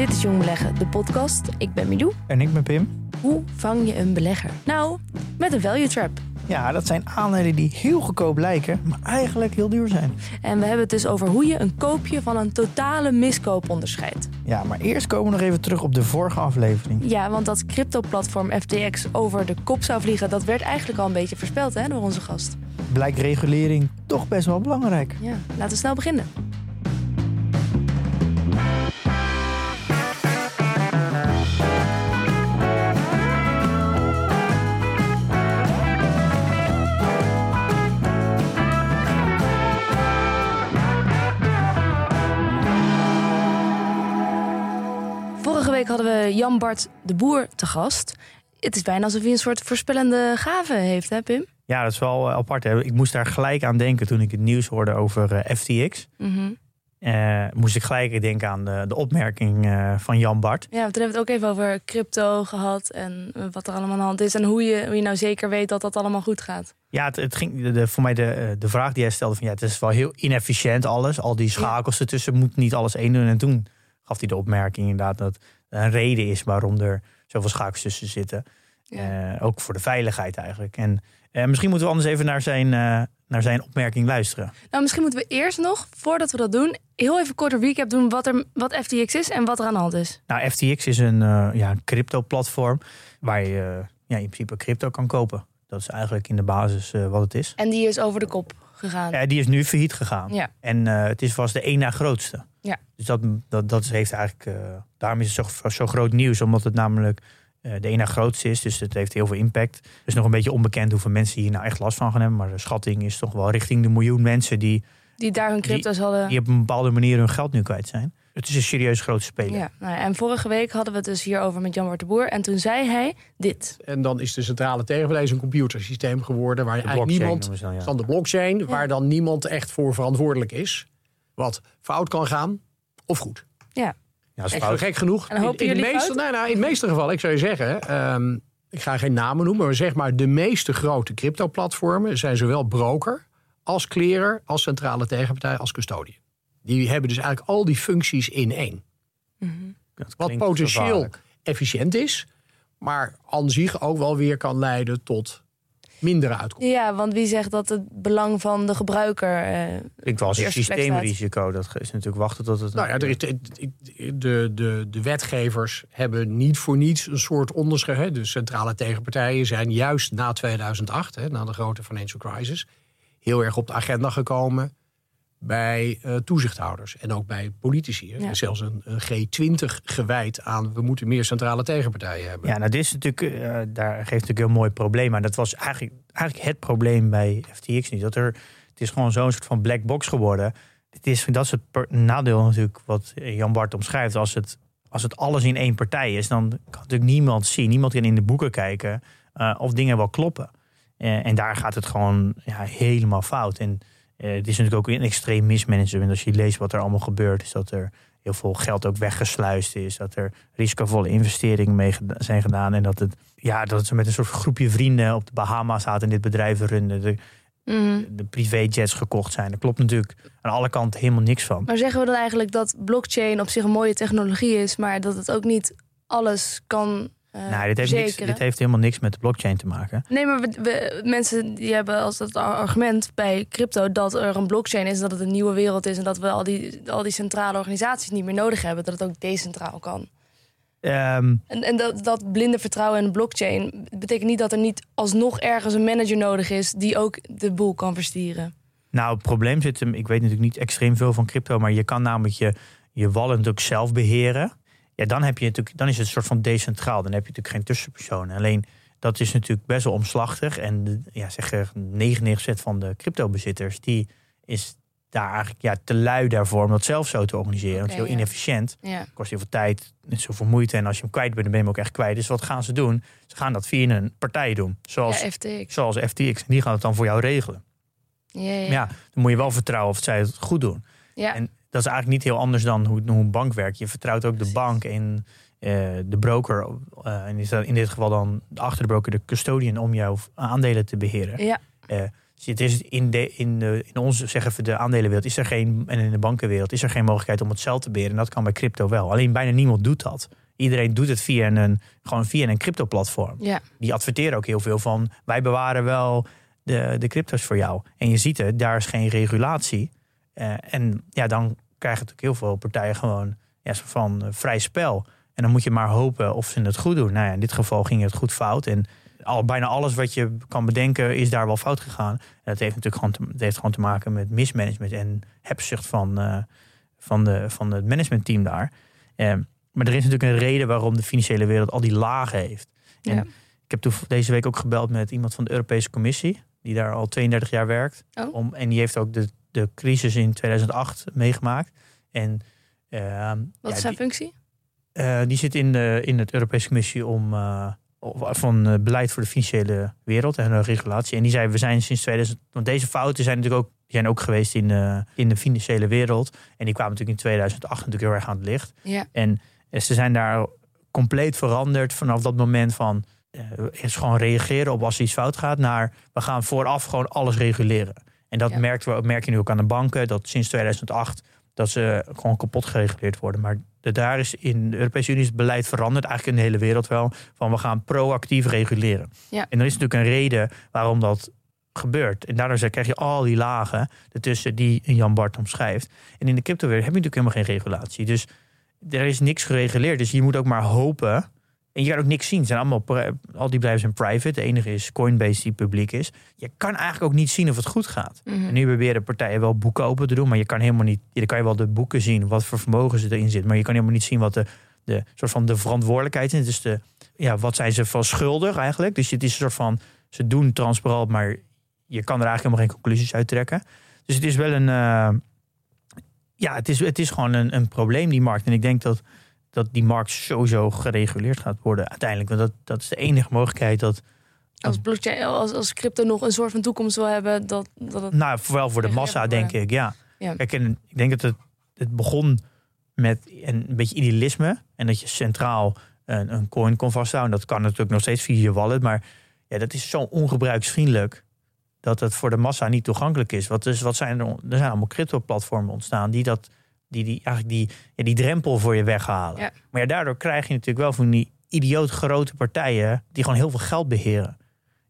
Dit is Jong Beleggen, de podcast. Ik ben Milou. En ik ben Pim. Hoe vang je een belegger? Nou, met een value trap. Ja, dat zijn aandelen die heel goedkoop lijken, maar eigenlijk heel duur zijn. En we hebben het dus over hoe je een koopje van een totale miskoop onderscheidt. Ja, maar eerst komen we nog even terug op de vorige aflevering. Ja, want dat crypto-platform FTX over de kop zou vliegen, dat werd eigenlijk al een beetje voorspeld hè, door onze gast. Blijkt regulering toch best wel belangrijk. Ja, laten we snel beginnen. Week hadden we Jan Bart de Boer te gast. Het is bijna alsof hij een soort voorspellende gave heeft, hè Pim? Ja, dat is wel eh, apart. Hè? Ik moest daar gelijk aan denken toen ik het nieuws hoorde over eh, FTX. Mhm. Eh, moest ik gelijk denken aan de, de opmerking van Jan Bart. Ja, want toen hebben we het ook even over crypto gehad en wat er allemaal aan de hand is. En hoe je, hoe je nou zeker weet dat dat allemaal goed gaat. Ja, het, het ging de, de- voor mij de, de vraag die hij stelde van ja, het is wel heel inefficiënt alles. Al die schakels ertussen moet niet alles één doen. En toen gaf hij de opmerking inderdaad dat een reden is waarom er zoveel schakels tussen zitten. Ja. Eh, ook voor de veiligheid eigenlijk. En eh, misschien moeten we anders even naar zijn, eh, naar zijn opmerking luisteren. Nou, misschien moeten we eerst nog, voordat we dat doen, heel even kort een recap doen wat, er, wat FTX is en wat er aan de hand is. Nou, FTX is een, ja, crypto-platform waar je ja, in principe crypto kan kopen. Dat is eigenlijk in de basis wat het is. En die is over de kop gegaan. Ja, die is nu failliet gegaan. Ja. En het is, was de één na grootste. Ja. Dus dat, dat, dat heeft eigenlijk. eh, daarom is het zo, zo groot nieuws, omdat het namelijk eh, de na grootste is. Dus het heeft heel veel impact. Het is nog een beetje onbekend hoeveel mensen hier nou echt last van gaan hebben. Maar de schatting is toch wel richting de miljoen mensen die, Die daar hun crypto's hadden. die op een bepaalde manier hun geld nu kwijt zijn. Het is een serieus grote speler. Ja, nou, ja, en vorige week hadden we het dus hierover met Jan de Boer. En toen zei hij dit. En dan is de centrale tegenpartij een computersysteem geworden waar De eigenlijk niemand dan, ja. van de blockchain, waar dan niemand echt voor verantwoordelijk is. Wat fout kan gaan of goed. Ja, Ja, dat is fout. gek genoeg. En hopen in, in, de meeste, nou, nou, in de meeste gevallen, ik zou je zeggen, ehm, ik ga geen namen noemen, maar zeg maar de meeste grote crypto-platformen zijn zowel broker als clearer, als centrale tegenpartij, als custodian. Die hebben dus eigenlijk al die functies in één. Dat Wat potentieel gevaarlijk. efficiënt is, maar aan zich ook wel weer kan leiden tot mindere uitkomsten. ja want wie zegt dat het belang van de gebruiker... eh, wel als op een systeemrisico. Dat is natuurlijk wachten tot het. Nou ja, er is, de, de, de, de wetgevers hebben niet voor niets een soort onderscheid. hè. De centrale tegenpartijen zijn juist na 2008, hè, na de grote financial crisis, heel erg op de agenda gekomen bij eh, toezichthouders en ook bij politici. Ja. Zelfs een, een G20 gewijd aan we moeten meer centrale tegenpartijen hebben. Ja, nou, dit is natuurlijk, eh, daar geeft natuurlijk een heel mooi probleem aan. Dat was eigenlijk, eigenlijk het probleem bij FTX niet. Dat er, het is gewoon zo'n soort van black box geworden. Het is, dat is het per- nadeel natuurlijk wat Jan Bart omschrijft. Als het, als het alles in één partij is, dan kan natuurlijk niemand zien. Niemand kan in de boeken kijken eh, of dingen wel kloppen. Eh, en daar gaat het gewoon ja, helemaal fout. En eh, het is natuurlijk ook een extreem mismanagement. Als je leest wat er allemaal gebeurt, is dat er heel veel geld ook weggesluist is. Dat er risicovolle investeringen mee zijn gedaan. En dat, het, ja, dat ze met een soort groepje vrienden op de Bahama's zaten en dit bedrijf runden. De, mhm. de privéjets gekocht zijn. Daar klopt natuurlijk aan alle kanten helemaal niks van. Maar zeggen we dan eigenlijk dat blockchain op zich een mooie technologie is... maar dat het ook niet alles kan nou, dit heeft, niks, dit heeft helemaal niks met de blockchain te maken. Nee, maar we, we- mensen die hebben als het argument bij crypto dat er een blockchain is, dat het een nieuwe wereld is en dat we al die, al die centrale organisaties niet meer nodig hebben, dat het ook decentraal kan. Ehm, En, en dat, dat blinde vertrouwen in de blockchain betekent niet dat er niet alsnog ergens een manager nodig is die ook de boel kan verstieren. Nou, het probleem zit hem. Ik weet natuurlijk niet extreem veel van crypto, maar je kan namelijk je, je wallet ook zelf beheren. Ja, dan, heb je natuurlijk, dan is het een soort van decentraal. Dan heb je natuurlijk geen tussenpersonen. Alleen dat is natuurlijk best wel omslachtig. En de- ja, zeg er 99% van de cryptobezitters, die is daar eigenlijk ja, te lui daarvoor om dat zelf zo te organiseren. want het is heel ja. inefficiënt. Ja. kost heel veel tijd, niet zoveel moeite. En als je hem kwijt bent, dan ben je hem ook echt kwijt. Dus wat gaan ze doen? Ze gaan dat via een partij doen. Zoals, ja, FTX. zoals FTX. En die gaan het dan voor jou regelen. Ja, ja. Maar ja, dan moet je wel vertrouwen of zij het goed doen. Ja. En dat is eigenlijk niet heel anders dan hoe, hoe een bank werkt. Je vertrouwt ook de bank en eh, de broker. eh, en is dat in dit geval dan achter de broker de custodian om jouw aandelen te beheren. ja. Eh, dus het is in, de, in, de, in onze, zeggen we, de aandelenwereld is er geen, en in de bankenwereld is er geen mogelijkheid om het zelf te beheren. En dat kan bij crypto wel. Alleen bijna niemand doet dat. Iedereen doet het via een, gewoon via een crypto-platform. ja. Die adverteren ook heel veel van, wij bewaren wel de, de crypto's voor jou. En je ziet het, daar is geen regulatie. Eh, en ja, dan krijgen natuurlijk heel veel partijen gewoon ja, van eh, vrij spel. En dan moet je maar hopen of ze het goed doen. Nou ja, in dit geval ging het goed fout. En al, bijna alles wat je kan bedenken is daar wel fout gegaan. En dat heeft natuurlijk gewoon te, dat heeft gewoon te maken met mismanagement en hebzucht van, eh, van, de, van het managementteam daar. Eh, maar er is natuurlijk een reden waarom de financiële wereld al die lagen heeft. En Ja. ik heb toen deze week ook gebeld met iemand van de Europese Commissie, die daar al 32 jaar werkt. Oh. Om, en die heeft ook de, de crisis in 2008 meegemaakt. En eh, Wat ja, is zijn die, functie? eh, die zit in, de, in het Europese Commissie om eh, van beleid voor de financiële wereld en regulatie. En die zei, we zijn sinds 2000, want deze fouten zijn natuurlijk ook, zijn ook geweest in, de in de financiële wereld. En die kwamen natuurlijk in 2008 natuurlijk heel erg aan het licht. Ja. En ze zijn daar compleet veranderd vanaf dat moment van is gewoon reageren op als er iets fout gaat, naar we gaan vooraf gewoon alles reguleren. En dat Ja. merken we, merk je nu ook aan de banken, dat sinds 2008 dat ze gewoon kapot gereguleerd worden. Maar de, daar is in de Europese Unie is het beleid veranderd, eigenlijk in de hele wereld wel, van we gaan proactief reguleren. Ja. En er is natuurlijk een reden waarom dat gebeurt. En daardoor krijg je al die lagen ertussen die Jan Bart omschrijft. En in de cryptowereld heb je natuurlijk helemaal geen regulatie. Dus er is niks gereguleerd. Dus je moet ook maar hopen. En je kan ook niks zien. Het zijn allemaal, al die bedrijven zijn private. De enige is Coinbase die publiek is. Je kan eigenlijk ook niet zien of het goed gaat. Mhm. En nu proberen partijen wel boeken open te doen. Maar je kan helemaal niet. Je kan je wel de boeken zien. Wat voor vermogen ze erin zit. Maar je kan helemaal niet zien wat de, de soort van de verantwoordelijkheid is. Dus de, ja, wat zijn ze van schuldig eigenlijk. Dus het is een soort van. Ze doen transparant. Maar je kan er eigenlijk helemaal geen conclusies uit trekken. Dus het is wel een. eh, ja, het is, het is gewoon een, een probleem, die markt. En ik denk dat, dat die markt sowieso gereguleerd gaat worden uiteindelijk. Want dat, dat is de enige mogelijkheid dat. Als blockchain, als, als crypto nog een soort van toekomst wil hebben, dat, dat het... Nou, vooral voor de massa, denk ik. Ja. Ja. Kijk, en ik denk dat het, het begon met een, beetje idealisme. En dat je centraal een, een coin kon vasthouden. Dat kan natuurlijk nog steeds via je wallet. Maar ja, dat is zo ongebruiksvriendelijk. Dat het voor de massa niet toegankelijk is. Wat, dus, wat zijn er, er zijn allemaal crypto-platformen ontstaan die dat. Die, die eigenlijk die, ja, die drempel voor je weghalen. Ja. Maar ja, daardoor krijg je natuurlijk wel van die idioot grote partijen die gewoon heel veel geld beheren.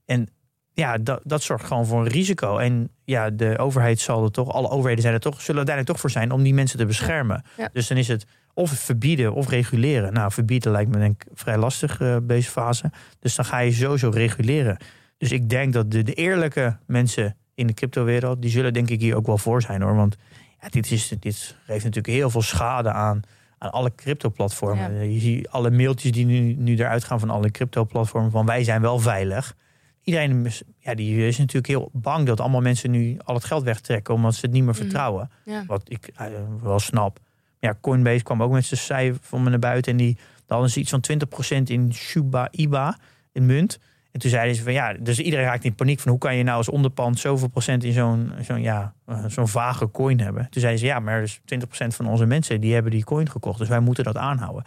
En ja, dat, dat zorgt gewoon voor een risico. En ja, de overheid zal er toch, alle overheden zijn er toch, zullen uiteindelijk toch voor zijn om die mensen te beschermen. Ja. Dus dan is het of verbieden of reguleren. Nou, verbieden lijkt me denk ik vrij lastig eh deze fase. Dus dan ga je sowieso reguleren. Dus ik denk dat de, de eerlijke mensen in de cryptowereld, die zullen denk ik hier ook wel voor zijn hoor. Want ja, dit, is, dit geeft natuurlijk heel veel schade aan, aan alle crypto-platformen. Ja. Je ziet alle mailtjes die nu, nu eruit gaan van alle crypto-platformen van wij zijn wel veilig. Iedereen is, ja, die is natuurlijk heel bang dat allemaal mensen nu al het geld wegtrekken omdat ze het niet meer Mhm. vertrouwen. Ja. Wat ik eh, wel snap. Ja, Coinbase kwam ook met zijn cijfer van me naar buiten. En die dan hadden ze iets van 20% in Shiba Iba, in munt. En toen zeiden ze van ja, dus iedereen raakt in paniek van hoe kan je nou als onderpand zoveel procent in zo'n zo'n ja, eh, zo'n vage coin hebben. Toen zeiden ze ja, maar dus 20% van onze mensen die hebben die coin gekocht. Dus wij moeten dat aanhouden.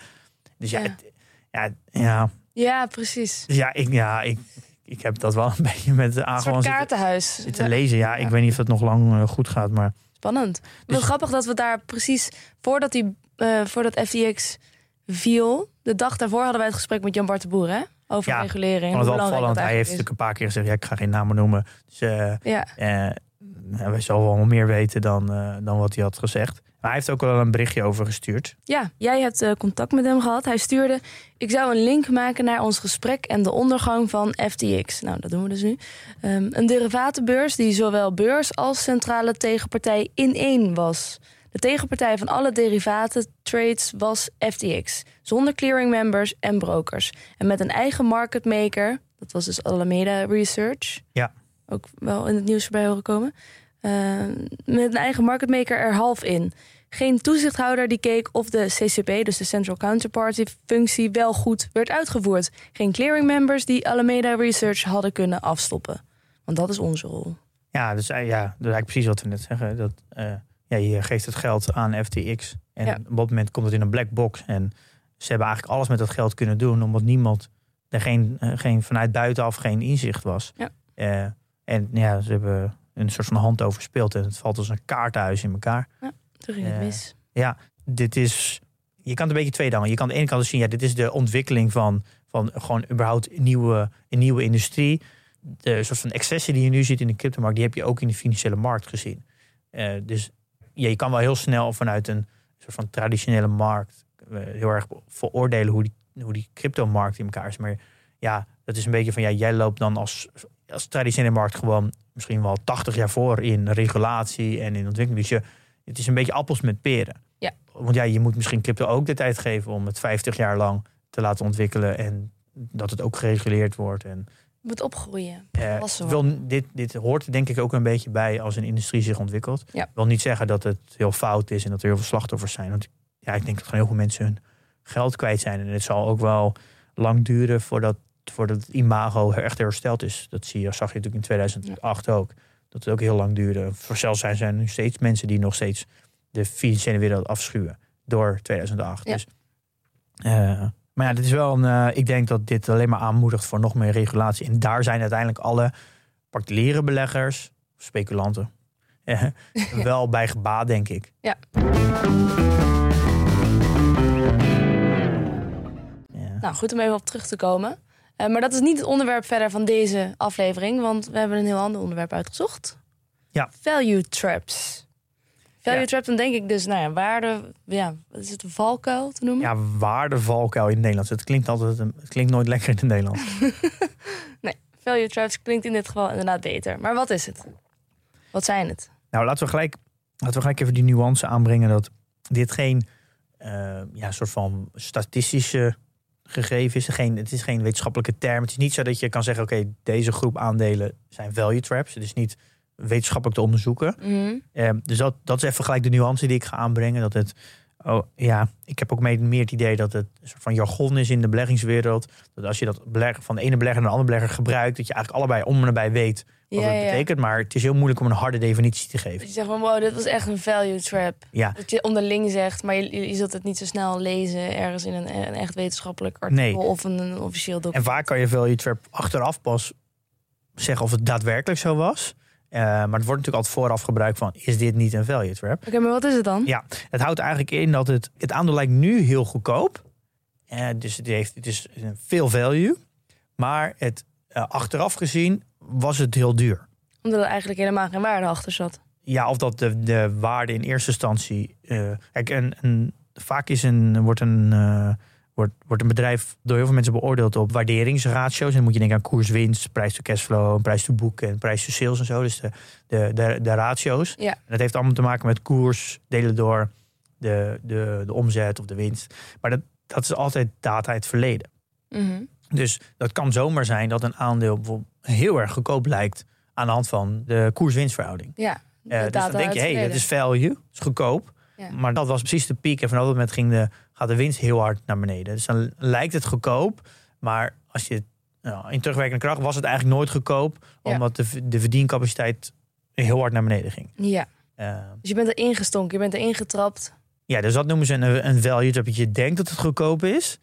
Dus ja, Ja. het- ja, ja, Ja, precies. dus ja, ik, ja ik, ik heb dat wel een beetje met de Een aan soort gewoon zitten, kaartenhuis. zitten lezen. Ja, ik weet niet of het nog lang eh, goed gaat, maar Spannend. Dus- grappig dat we daar precies voordat, die, eh, voordat FTX viel, de dag daarvoor hadden wij het gesprek met Jan Bart de Boer hè? Over Ja, regulering. opvallend. dat Hij heeft natuurlijk een paar keer gezegd, ja, ik ga geen namen noemen. Dus eh. Ja, eh, nou, wij zullen wel meer weten dan, eh, dan wat hij had gezegd. Maar hij heeft ook wel een berichtje over gestuurd. ja, jij hebt eh, contact met hem gehad. Hij stuurde, ik zou een link maken naar ons gesprek en de ondergang van FTX. Nou, dat doen we dus nu. Ehm, een derivatenbeurs die zowel beurs als centrale tegenpartij in één was. De tegenpartij van alle derivaten trades was FTX, zonder clearing members en brokers. En met een eigen market maker, dat was dus Alameda Research. Ja. Ook wel in het nieuws voorbij horen komen. eh, met een eigen marketmaker er half in. Geen toezichthouder die keek of de CCP, dus de Central Counterparty functie, wel goed werd uitgevoerd. Geen clearing members die Alameda Research hadden kunnen afstoppen. Want dat is onze rol. Ja, dus, eh, ja, dat is eigenlijk precies wat we net zeggen. Dat, eh, ja, je geeft het geld aan FTX. En Ja. op dat moment komt het in een black box. En ze hebben eigenlijk alles met dat geld kunnen doen, omdat niemand er geen, eh, geen vanuit buitenaf geen inzicht was. Ja. Eh, en ja, ze hebben een soort van hand overspeeld. En het valt als een kaartenhuis in elkaar. Toen ging het Eh, mis. Ja, dit is. Je kan het een beetje tweedangen. Je kan aan de ene kant zien, ja, dit is de ontwikkeling van, van gewoon überhaupt een nieuwe, een nieuwe industrie. De soort van excessen die je nu ziet in de cryptomarkt, die heb je ook in de financiële markt gezien. Dus ja, je kan wel heel snel vanuit een soort van traditionele markt heel erg veroordelen hoe die, hoe die cryptomarkt in elkaar is. Maar ja, dat is een beetje van ja, jij loopt dan als, als traditionele markt gewoon misschien wel 80 jaar voor in regulatie en in ontwikkeling. Dus je, het is een beetje appels met peren. Ja. Want ja, je moet misschien crypto ook de tijd geven om het 50 jaar lang te laten ontwikkelen en dat het ook gereguleerd wordt. En, moet opgroeien. eh, wil, dit, dit hoort denk ik ook een beetje bij als een industrie zich ontwikkelt. Ja. Wil niet zeggen dat het heel fout is en dat er heel veel slachtoffers zijn. Want ja, ik denk dat gewoon heel veel mensen hun geld kwijt zijn. En het zal ook wel lang duren voordat, voordat het imago echt hersteld is. Dat zie je, zag je natuurlijk in 2008 ook. Dat het ook heel lang duurde. Voor zelfs zijn er nu steeds mensen die nog steeds de financiële wereld afschuwen door 2008. Ja. Dus, eh, maar ja, dit is wel een. eh, ik denk dat dit alleen maar aanmoedigt voor nog meer regulatie. En daar zijn uiteindelijk alle particuliere beleggers, speculanten, wel bij gebaat, denk ik. Ja. Nou, goed om even op terug te komen. Eh, maar dat is niet het onderwerp verder van deze aflevering, want we hebben een heel ander onderwerp uitgezocht. Ja. Value traps. Value Ja. traps, dan denk ik dus, nou ja, waarde, ja, wat is het, valkuil te noemen? ja, waardevalkuil in het Nederlands. Het klinkt altijd, een- het klinkt nooit lekker in het Nederlands. Nee, value traps klinkt in dit geval inderdaad beter. Maar wat is het? Wat zijn het? Nou, laten we gelijk, laten we gelijk even die nuance aanbrengen dat dit geen eh, ja, soort van statistische gegeven is. Geen, het is geen wetenschappelijke term. Het is niet zo dat je kan zeggen, oké, deze groep aandelen zijn value traps. Het is niet wetenschappelijk te onderzoeken. Mhm. Eh, dus dat, dat is even gelijk de nuance die ik ga aanbrengen. Dat het, oh, ja, ik heb ook mee, meer het idee dat het een soort van jargon is in de beleggingswereld. Dat als je dat beleggen, van de ene belegger naar de andere belegger gebruikt, dat je eigenlijk allebei om en nabij weet wat Ja, het betekent. Maar het is heel moeilijk om een harde definitie te geven. Je zegt van, wow, dit was echt een value trap. Ja, Dat je onderling zegt, maar je, je zult het niet zo snel lezen ergens in een, een echt wetenschappelijk artikel Nee. of een, een officieel En document. vaak kan je value trap achteraf pas zeggen of het daadwerkelijk zo was. Eh, maar het wordt natuurlijk altijd vooraf gebruikt van, is dit niet een value trap? Oké, maar wat is het dan? Ja, het houdt eigenlijk in dat het, het aandeel lijkt nu heel goedkoop. Eh, dus het, heeft, het is veel value. Maar het, eh, achteraf gezien was het heel duur. Omdat er eigenlijk helemaal geen waarde achter zat. Ja, of dat de, de waarde in eerste instantie. eh, kijk, vaak is een, wordt, een, eh, wordt, wordt een bedrijf door heel veel mensen beoordeeld op waarderingsratio's. En dan moet je denken aan koers-winst, prijs to cashflow, prijs to boek en prijs to sales en zo. Dus de, de, de, de ratio's. Ja. En dat heeft allemaal te maken met koers, delen door de, de, de omzet of de winst. Maar dat, dat is altijd data uit het verleden. Mhm. Dus dat kan zomaar zijn dat een aandeel bijvoorbeeld heel erg goedkoop lijkt aan de hand van de koers-winstverhouding. Ja, Eh, dus dan denk je, hé, het hey, dat is value, dat is goedkoop. Ja. Maar dat was precies de piek. En vanaf dat moment ging de, gaat de winst heel hard naar beneden. Dus dan lijkt het goedkoop. Maar als je nou, in terugwerkende kracht was het eigenlijk nooit goedkoop. Ja. Omdat de, de verdiencapaciteit heel hard naar beneden ging. Ja, Eh, dus je bent er ingestonken, je bent er ingetrapt. ja, dus dat noemen ze een, een value. Dat je denkt dat het goedkoop is.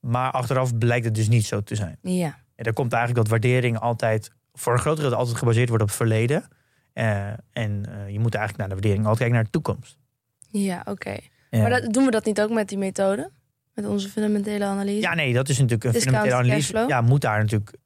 Maar achteraf blijkt het dus niet zo te zijn. Ja, En daar komt eigenlijk dat waardering altijd, voor een groot gedeelte altijd gebaseerd wordt op het verleden. Eh, en eh, je moet eigenlijk naar de waardering altijd kijken naar de toekomst. ja oké. Maar dat, doen we dat niet ook met die methode? Met onze fundamentele analyse? Ja, nee, dat is natuurlijk een fundamentele analyse. Ja, moet daar natuurlijk.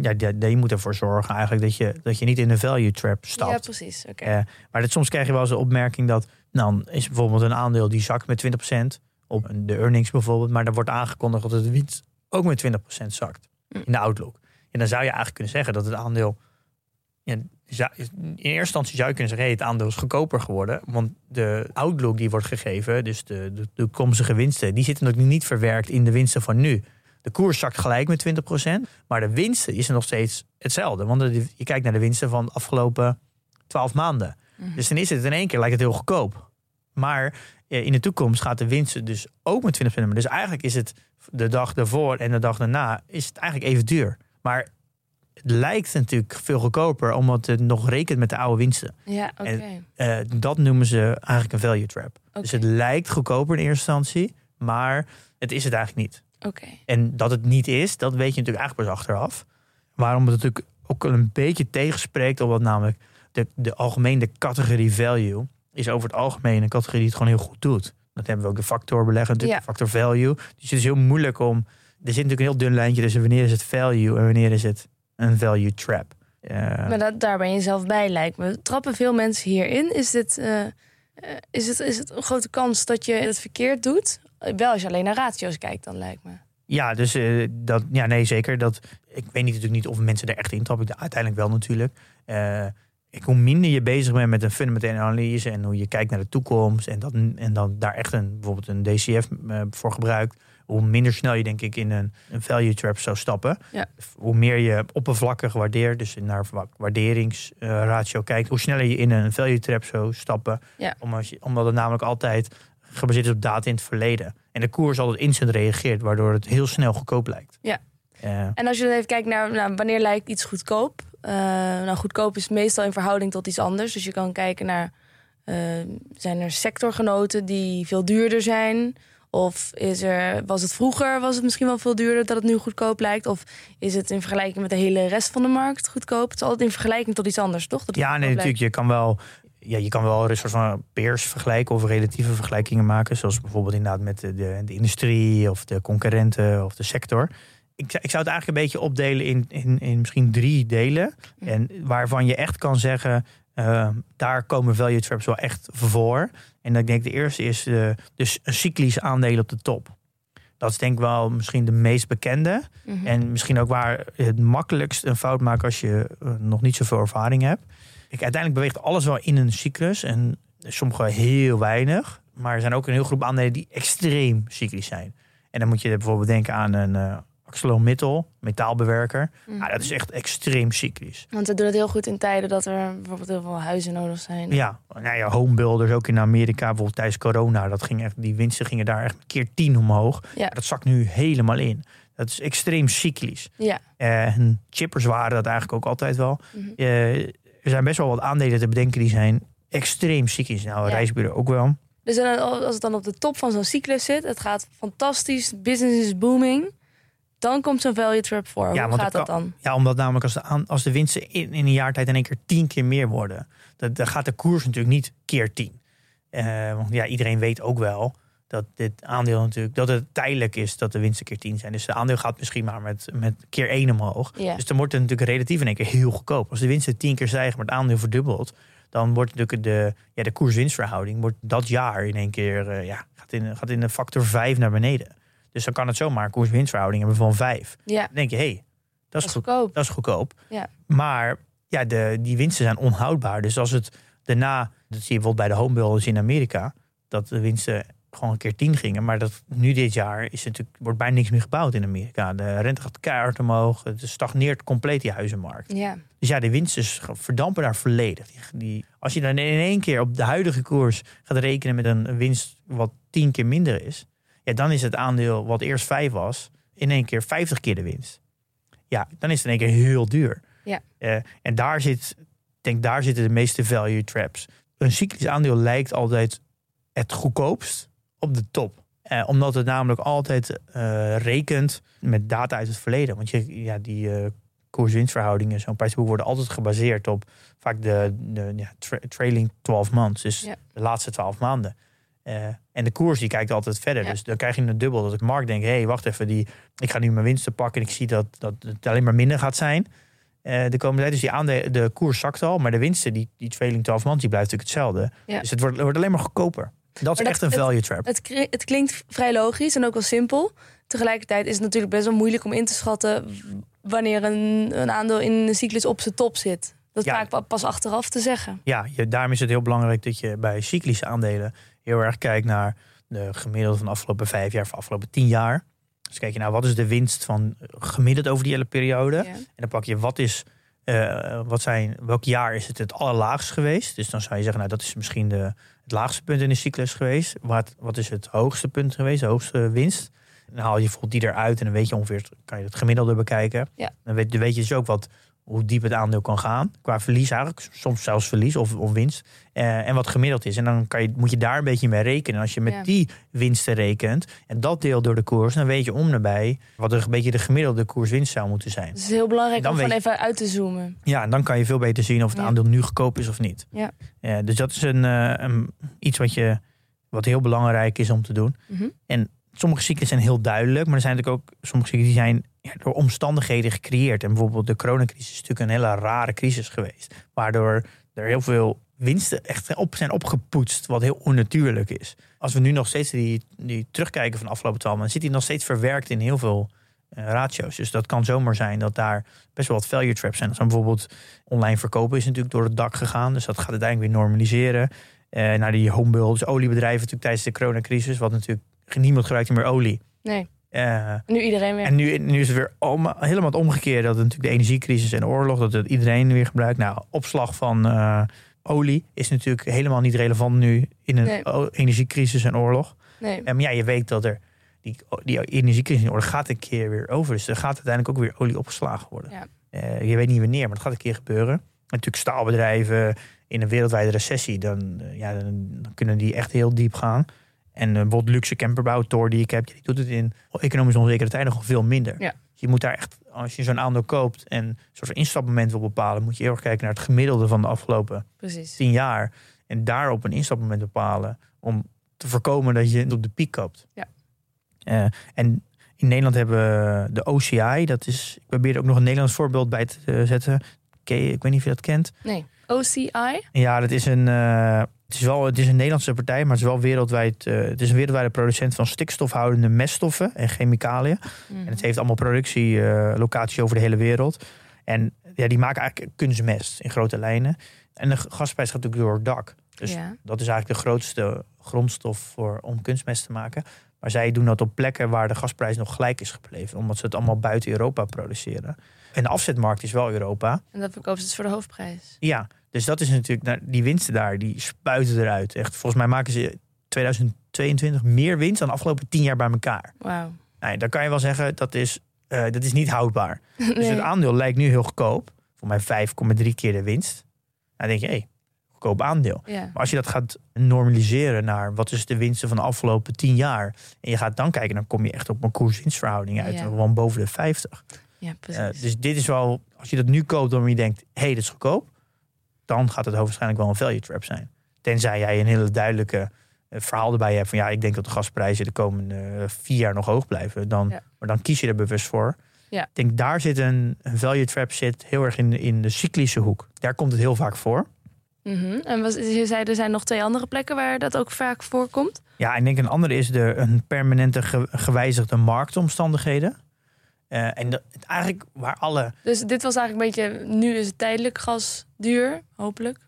Ja, je moet ervoor zorgen eigenlijk dat je, dat je niet in de value trap stapt. Ja, precies. Oké. Eh, maar dat, soms krijg je wel eens de opmerking dat. Nou, dan is bijvoorbeeld een aandeel die zakt met 20% op de earnings bijvoorbeeld. Maar dan wordt aangekondigd dat de winst ook met 20% zakt Mm. in de outlook. En dan zou je eigenlijk kunnen zeggen dat het aandeel. Ja, in eerste instantie zou je kunnen zeggen: het aandeel is goedkoper geworden. Want de outlook die wordt gegeven, dus de, de, toekomstige winsten, die zitten natuurlijk niet verwerkt in de winsten van nu. De koers zakt gelijk met 20%, maar de winsten is er nog steeds hetzelfde. Want je kijkt naar de winsten van de afgelopen 12 maanden. Mhm. Dus dan is het in één keer lijkt het heel goedkoop. Maar in de toekomst gaat de winst dus ook met 20% omhoog. Dus eigenlijk is het de dag daarvoor en de dag daarna is het eigenlijk even duur. Maar het lijkt natuurlijk veel goedkoper, omdat het nog rekent met de oude winsten. Ja, oké. En- Eh, dat noemen ze eigenlijk een value trap. Dus het lijkt goedkoper in eerste instantie, maar het is het eigenlijk niet. Oké. En dat het niet is, dat weet je natuurlijk eigenlijk pas achteraf. Waarom het natuurlijk ook een beetje tegenspreekt, omdat namelijk de, de algemene categorie value is over het algemeen een categorie die het gewoon heel goed doet. Dat hebben we ook de factor beleggen, natuurlijk, Ja. de factor value. Dus het is heel moeilijk om. Er zit natuurlijk een heel dun lijntje tussen wanneer is het value en wanneer is het een value trap. Eh, Maar dat, daar ben je zelf bij, lijkt me. Trappen veel mensen hierin? Is, dit, eh, eh, is, het, is het een grote kans dat je het verkeerd doet? Wel als je alleen naar ratio's kijkt, dan lijkt me. Ja, dus dat, ja, nee, zeker. Dat, ik weet niet, natuurlijk niet of mensen er echt in trappen. Ik- Uiteindelijk wel natuurlijk. Ik, hoe minder je bezig bent met een fundamentele analyse en hoe je kijkt naar de toekomst en, dat, en dan daar echt een, bijvoorbeeld een DCF eh, voor gebruikt, hoe minder snel je denk ik in een, een value trap zou stappen. Ja. Hoe meer je oppervlakkig waardeert, dus naar wa- waarderingsratio kijkt, hoe sneller je in een value trap zou stappen. Ja. Omdat, je, omdat het namelijk altijd gebaseerd is op data in het verleden. En de koers altijd instant reageert, waardoor het heel snel goedkoop lijkt. Ja. Eh, En als je dan even kijkt naar nou, wanneer lijkt iets goedkoop. Eh, nou, goedkoop is meestal in verhouding tot iets anders. Dus je kan kijken naar, eh, zijn er sectorgenoten die veel duurder zijn? Of is er, was het vroeger was het misschien wel veel duurder dat het nu goedkoop lijkt? Of is het in vergelijking met de hele rest van de markt goedkoop? Het is altijd in vergelijking tot iets anders, toch? Dat ja, nee, natuurlijk. Je kan wel, ja, je kan wel een soort van peers vergelijken of relatieve vergelijkingen maken. Zoals bijvoorbeeld inderdaad met de, de, de industrie of de concurrenten of de sector. Ik, zou- ik zou het eigenlijk een beetje opdelen in, in, in misschien drie delen. En waarvan je echt kan zeggen, eh, daar komen value traps wel echt voor. En ik denk de eerste is dus een cyclisch aandeel op de top. Dat is denk ik wel misschien de meest bekende. Mhm. En misschien ook waar het makkelijkst een fout maakt als je eh, nog niet zoveel ervaring hebt. Ik, uiteindelijk beweegt alles wel in een cyclus. En sommige heel weinig. Maar er zijn ook een heel groep aandelen die extreem cyclisch zijn. En dan moet je bijvoorbeeld denken aan een eh ArcelorMittal, metaalbewerker. Mhm. Ah, dat is echt extreem cyclisch. Want ze doen het heel goed in tijden dat er bijvoorbeeld heel veel huizen nodig zijn. Ja, nou ja, homebuilders ook in Amerika, bijvoorbeeld tijdens corona. Dat ging echt, die winsten gingen daar echt keer tien omhoog. Ja. Dat zakt nu helemaal in. Dat is extreem cyclisch. Ja. En chippers waren dat eigenlijk ook altijd wel. Eh, er zijn best wel wat aandelen te bedenken die zijn extreem cyclisch. Nou, een Ja. reisbureau ook wel. Dus als het dan op de top van zo'n cyclus zit, het gaat fantastisch, business is booming, dan komt zo'n value trap voor. Ja, Hoe gaat dat dan? Ja, omdat namelijk als de, aan, als de winsten in, in een jaar tijd in één keer tien keer meer worden, dan, dan gaat de koers natuurlijk niet keer tien. Eh, want ja, iedereen weet ook wel dat dit aandeel natuurlijk, dat het tijdelijk is dat de winsten keer tien zijn. Dus de aandeel gaat misschien maar met, met keer één omhoog. Dus dan wordt het natuurlijk relatief in één keer heel goedkoop. Als de winsten tien keer stijgen, maar het aandeel verdubbelt, dan wordt natuurlijk de, ja, de koers-winstverhouding wordt dat jaar in één keer eh, ja, gaat, in, gaat in een factor vijf naar beneden. Dus dan kan het zomaar een koers-winstverhouding hebben van vijf. Ja, Dan denk je, hé, hey, dat is is goed. goedkoop. Dat is goedkoop. Ja. Maar ja, de, die winsten zijn onhoudbaar. Dus als het daarna, dat zie je bijvoorbeeld bij de homebuilders in Amerika, dat de winsten gewoon een keer tien gingen. Maar dat nu dit jaar is natuurlijk, wordt bijna niks meer gebouwd in Amerika. De rente gaat keihard omhoog. Het stagneert compleet die huizenmarkt. Ja, Dus ja, de winsten verdampen daar volledig. Die, die, als je dan in één keer op de huidige koers gaat rekenen met een winst wat tien keer minder is. Ja, dan is het aandeel wat eerst vijf was, in één keer vijftig keer de winst. Ja, dan is het in één keer heel duur. Ja. Eh, en daar zit, denk daar zitten de meeste value traps. Een cyclisch aandeel lijkt altijd het goedkoopst op de top. Eh, omdat het namelijk altijd eh, rekent met data uit het verleden. Want je, ja, die koers-winstverhoudingen, zo'n prijsboek worden altijd gebaseerd op vaak de, de ja, tra- trailing 12 months. Dus Ja. de laatste 12 maanden. Eh, en de koers die kijkt altijd verder. Ja. Dus dan krijg je een dubbel. Dat de markt denkt, hé, hey, wacht even, die, ik ga nu mijn winsten pakken en ik zie dat, dat het alleen maar minder gaat zijn. Eh, de komende tijd, dus die aandelen, de koers zakt al, maar de winsten, die, die trailing 12 months, die blijft natuurlijk hetzelfde. Ja. Dus het wordt, wordt alleen maar goedkoper. Dat is dat- echt een het- value trap. het, het klinkt vrij logisch en ook wel simpel. Tegelijkertijd is het natuurlijk best wel moeilijk om in te schatten wanneer een, een aandeel in een cyclus op zijn top zit. Dat Ja. vaak pa- pas achteraf te zeggen. Ja, je, daarom is het heel belangrijk dat je bij cyclische aandelen heel erg kijkt naar de gemiddelde van de afgelopen vijf jaar of afgelopen tien jaar. Dus kijk je nou, wat is de winst van eh, gemiddeld over die hele periode? Ja. En dan pak je wat is eh, wat zijn, welk jaar is het het allerlaagst geweest? Dus dan zou je zeggen, nou dat is misschien de, het laagste punt in de cyclus geweest. Wat, wat is het hoogste punt geweest, de hoogste winst? Dan haal je bijvoorbeeld die eruit en dan weet je ongeveer, kan je het gemiddelde bekijken. Ja. Dan, weet, dan weet je dus ook wat, hoe diep het aandeel kan gaan. Qua verlies eigenlijk, soms zelfs verlies of, of winst. Eh, en wat gemiddeld is. En dan kan je, moet je daar een beetje mee rekenen. Als je met Ja. die winsten rekent en dat deelt door de koers, dan weet je om nabij wat een beetje de gemiddelde koers-winst zou moeten zijn. Het is heel belangrijk om van even uit te zoomen. Ja, en dan kan je veel beter zien of het Ja. aandeel nu goedkoop is of niet. Ja. Ja, dus dat is een, eh, een- iets wat, je, wat heel belangrijk is om te doen. Mhm. En sommige cyclus zijn heel duidelijk, maar er zijn natuurlijk ook sommige cyclus die zijn ja, door omstandigheden gecreëerd. En bijvoorbeeld de coronacrisis is natuurlijk een hele rare crisis geweest. Waardoor er heel veel winsten echt op zijn opgepoetst, wat heel onnatuurlijk is. Als we nu nog steeds die, die terugkijken van de afgelopen twaalf maanden, zit die nog steeds verwerkt in heel veel eh, ratio's. Dus dat kan zomaar zijn dat daar best wel wat value traps zijn. Dan bijvoorbeeld online verkopen is natuurlijk door het dak gegaan. Dus dat gaat uiteindelijk weer normaliseren. Eh naar die homebuild, dus oliebedrijven natuurlijk tijdens de coronacrisis. Wat natuurlijk niemand gebruikt meer olie. Nee, Eh, nu iedereen weer. en nu, nu is het weer om, helemaal het omgekeerde. Dat natuurlijk de energiecrisis en de oorlog, dat het iedereen weer gebruikt. Nou, opslag van eh, olie is natuurlijk helemaal niet relevant nu in een Nee. energiecrisis en oorlog. nee. En maar ja, je weet dat er die, die energiecrisis en oorlog gaat een keer weer over. Dus er gaat uiteindelijk ook weer olie opgeslagen worden. Ja. Eh, je weet niet wanneer, maar het gaat een keer gebeuren. En natuurlijk staalbedrijven in een wereldwijde recessie, dan, eh, ja, dan, dan kunnen die echt heel diep gaan. En eh, bijvoorbeeld luxe camperbouw, Tor die ik heb, die doet het in economisch onzekere tijden nog veel minder. Ja. Je moet daar echt, als je zo'n aandeel koopt en een soort van instapmoment wil bepalen, moet je heel erg kijken naar het gemiddelde van de afgelopen Precies. tien jaar. En daarop een instapmoment bepalen om te voorkomen dat je op de piek koopt. Ja. Eh, en in Nederland hebben we de OCI, dat is, ik probeer er ook nog een Nederlands voorbeeld bij te eh, zetten. Ik weet niet of je dat kent. Nee. OCI? Ja, dat is een, eh, het, is wel, het is een Nederlandse partij, maar het is wel wereldwijd. eh, het is een wereldwijde producent van stikstofhoudende meststoffen en chemicaliën. Mhm. En het heeft allemaal productielocaties over de hele wereld. En ja, die maken eigenlijk kunstmest in grote lijnen. En de gasprijs gaat natuurlijk door het dak. Dus Ja. dat is eigenlijk de grootste grondstof voor, om kunstmest te maken. Maar zij doen dat op plekken waar de gasprijs nog gelijk is gebleven. Omdat ze het allemaal buiten Europa produceren. En de afzetmarkt is wel Europa. En dat verkoopt ze dus voor de hoofdprijs. Ja, dus dat is natuurlijk, nou, die winsten daar, die spuiten eruit. Echt, volgens mij maken ze 2022 meer winst dan de afgelopen tien jaar bij elkaar. Wauw. Nou, dan kan je wel zeggen, dat is, eh, dat is niet houdbaar. Dus Nee. het aandeel lijkt nu heel goedkoop. Voor mij 5,3 keer de winst. Nou, dan denk je, hé, hey, goedkoop aandeel. Ja. Maar als je dat gaat normaliseren naar wat is de winsten van de afgelopen 10 jaar. En je gaat dan kijken, dan kom je echt op een koers-winstverhouding uit. Ja. Gewoon boven de 50. ja, Eh, precies. dus dit is wel, als je dat nu koopt, dan je denkt, hé, hey, dit is goedkoop. Dan gaat het hoogstwaarschijnlijk wel een value trap zijn. Tenzij jij een hele duidelijke eh, verhaal erbij hebt van ja, ik denk dat de gasprijzen de komende eh, vier jaar nog hoog blijven. Dan, Ja. Maar dan kies je er bewust voor. Ja. Ik denk daar zit een, een value trap zit heel erg in, de- in de cyclische hoek. Daar komt het heel vaak voor. Mhm. En was, je zei er zijn nog twee andere plekken waar dat ook vaak voorkomt. Ja, ik denk een andere is de een permanente ge- gewijzigde marktomstandigheden. Eh, en dat, eigenlijk waar alle Dus dit was eigenlijk een beetje, nu is het tijdelijk gas duur, hopelijk.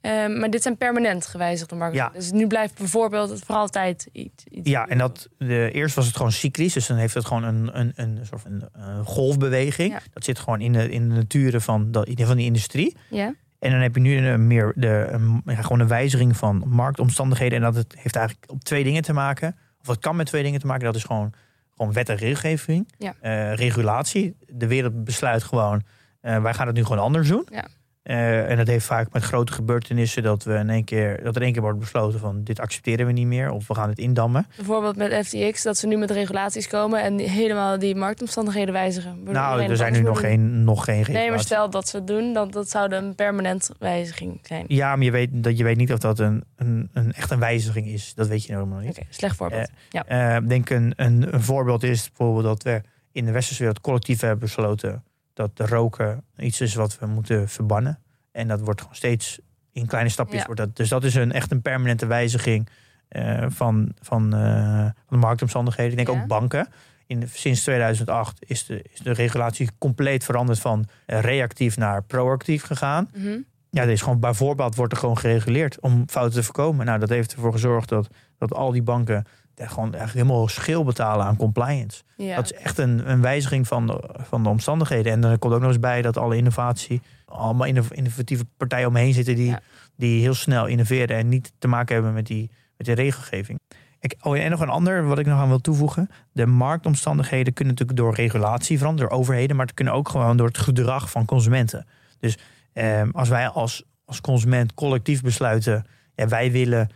Ehm, maar dit zijn permanent gewijzigde markten. Ja. Dus nu blijft bijvoorbeeld het voor altijd iets. iets Ja, en dat de, eerst was het gewoon cyclisch. Dus dan heeft het gewoon een, een, een soort van een golfbeweging. Ja. Dat zit gewoon in de, in de natuur van, de, van die industrie. Ja, En dan heb je nu een, meer de, een, ja, gewoon een wijziging van marktomstandigheden. En dat het heeft eigenlijk op twee dingen te maken. Of het kan met twee dingen te maken. Dat is gewoon, gewoon wet en regelgeving. Ja. Eh, regulatie. De wereld besluit gewoon, eh, wij gaan het nu gewoon anders doen. Ja. Eh, en dat heeft vaak met grote gebeurtenissen dat we in één keer dat er in één keer wordt besloten van dit accepteren we niet meer of we gaan het indammen. bijvoorbeeld met FTX, dat ze nu met regulaties komen en helemaal die marktomstandigheden wijzigen. Nou, er zijn nu nog geen, nog geen. Nee, maar stel dat ze het doen, dan dat zou een permanent wijziging zijn. Ja, maar je weet, dat je weet niet of dat een, een, een echt een wijziging is. Dat weet je helemaal niet. Oké, slecht voorbeeld. ja. Eh, denk een, een, een voorbeeld is bijvoorbeeld dat we in de westerse wereld collectief hebben besloten dat de roken iets is wat we moeten verbannen. En dat wordt gewoon steeds in kleine stapjes. Ja. Wordt dat, dus dat is een, echt een permanente wijziging eh, van, van, eh, van de marktomstandigheden. Ik denk Ja. ook banken. In, sinds 2008 is de, is de regulatie compleet veranderd van eh, reactief naar proactief gegaan. Mhm. Ja, is gewoon bijvoorbeeld wordt er gewoon gereguleerd om fouten te voorkomen. Nou, dat heeft ervoor gezorgd dat, dat al die banken gewoon eigenlijk helemaal schil betalen aan compliance. Ja. Dat is echt een, een wijziging van de, van de omstandigheden. En dan komt ook nog eens bij dat alle innovatie, allemaal inno- innovatieve partijen omheen zitten die, Ja. die heel snel innoveren en niet te maken hebben met die, met die regelgeving. Ik, oh, en nog een ander wat ik nog aan wil toevoegen. De marktomstandigheden kunnen natuurlijk door regulatie veranderen, door overheden, maar het kunnen ook gewoon door het gedrag van consumenten. Dus ehm, als wij als, als consument collectief besluiten, ja, wij willen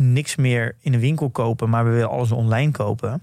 niks meer in de winkel kopen, maar we willen alles online kopen.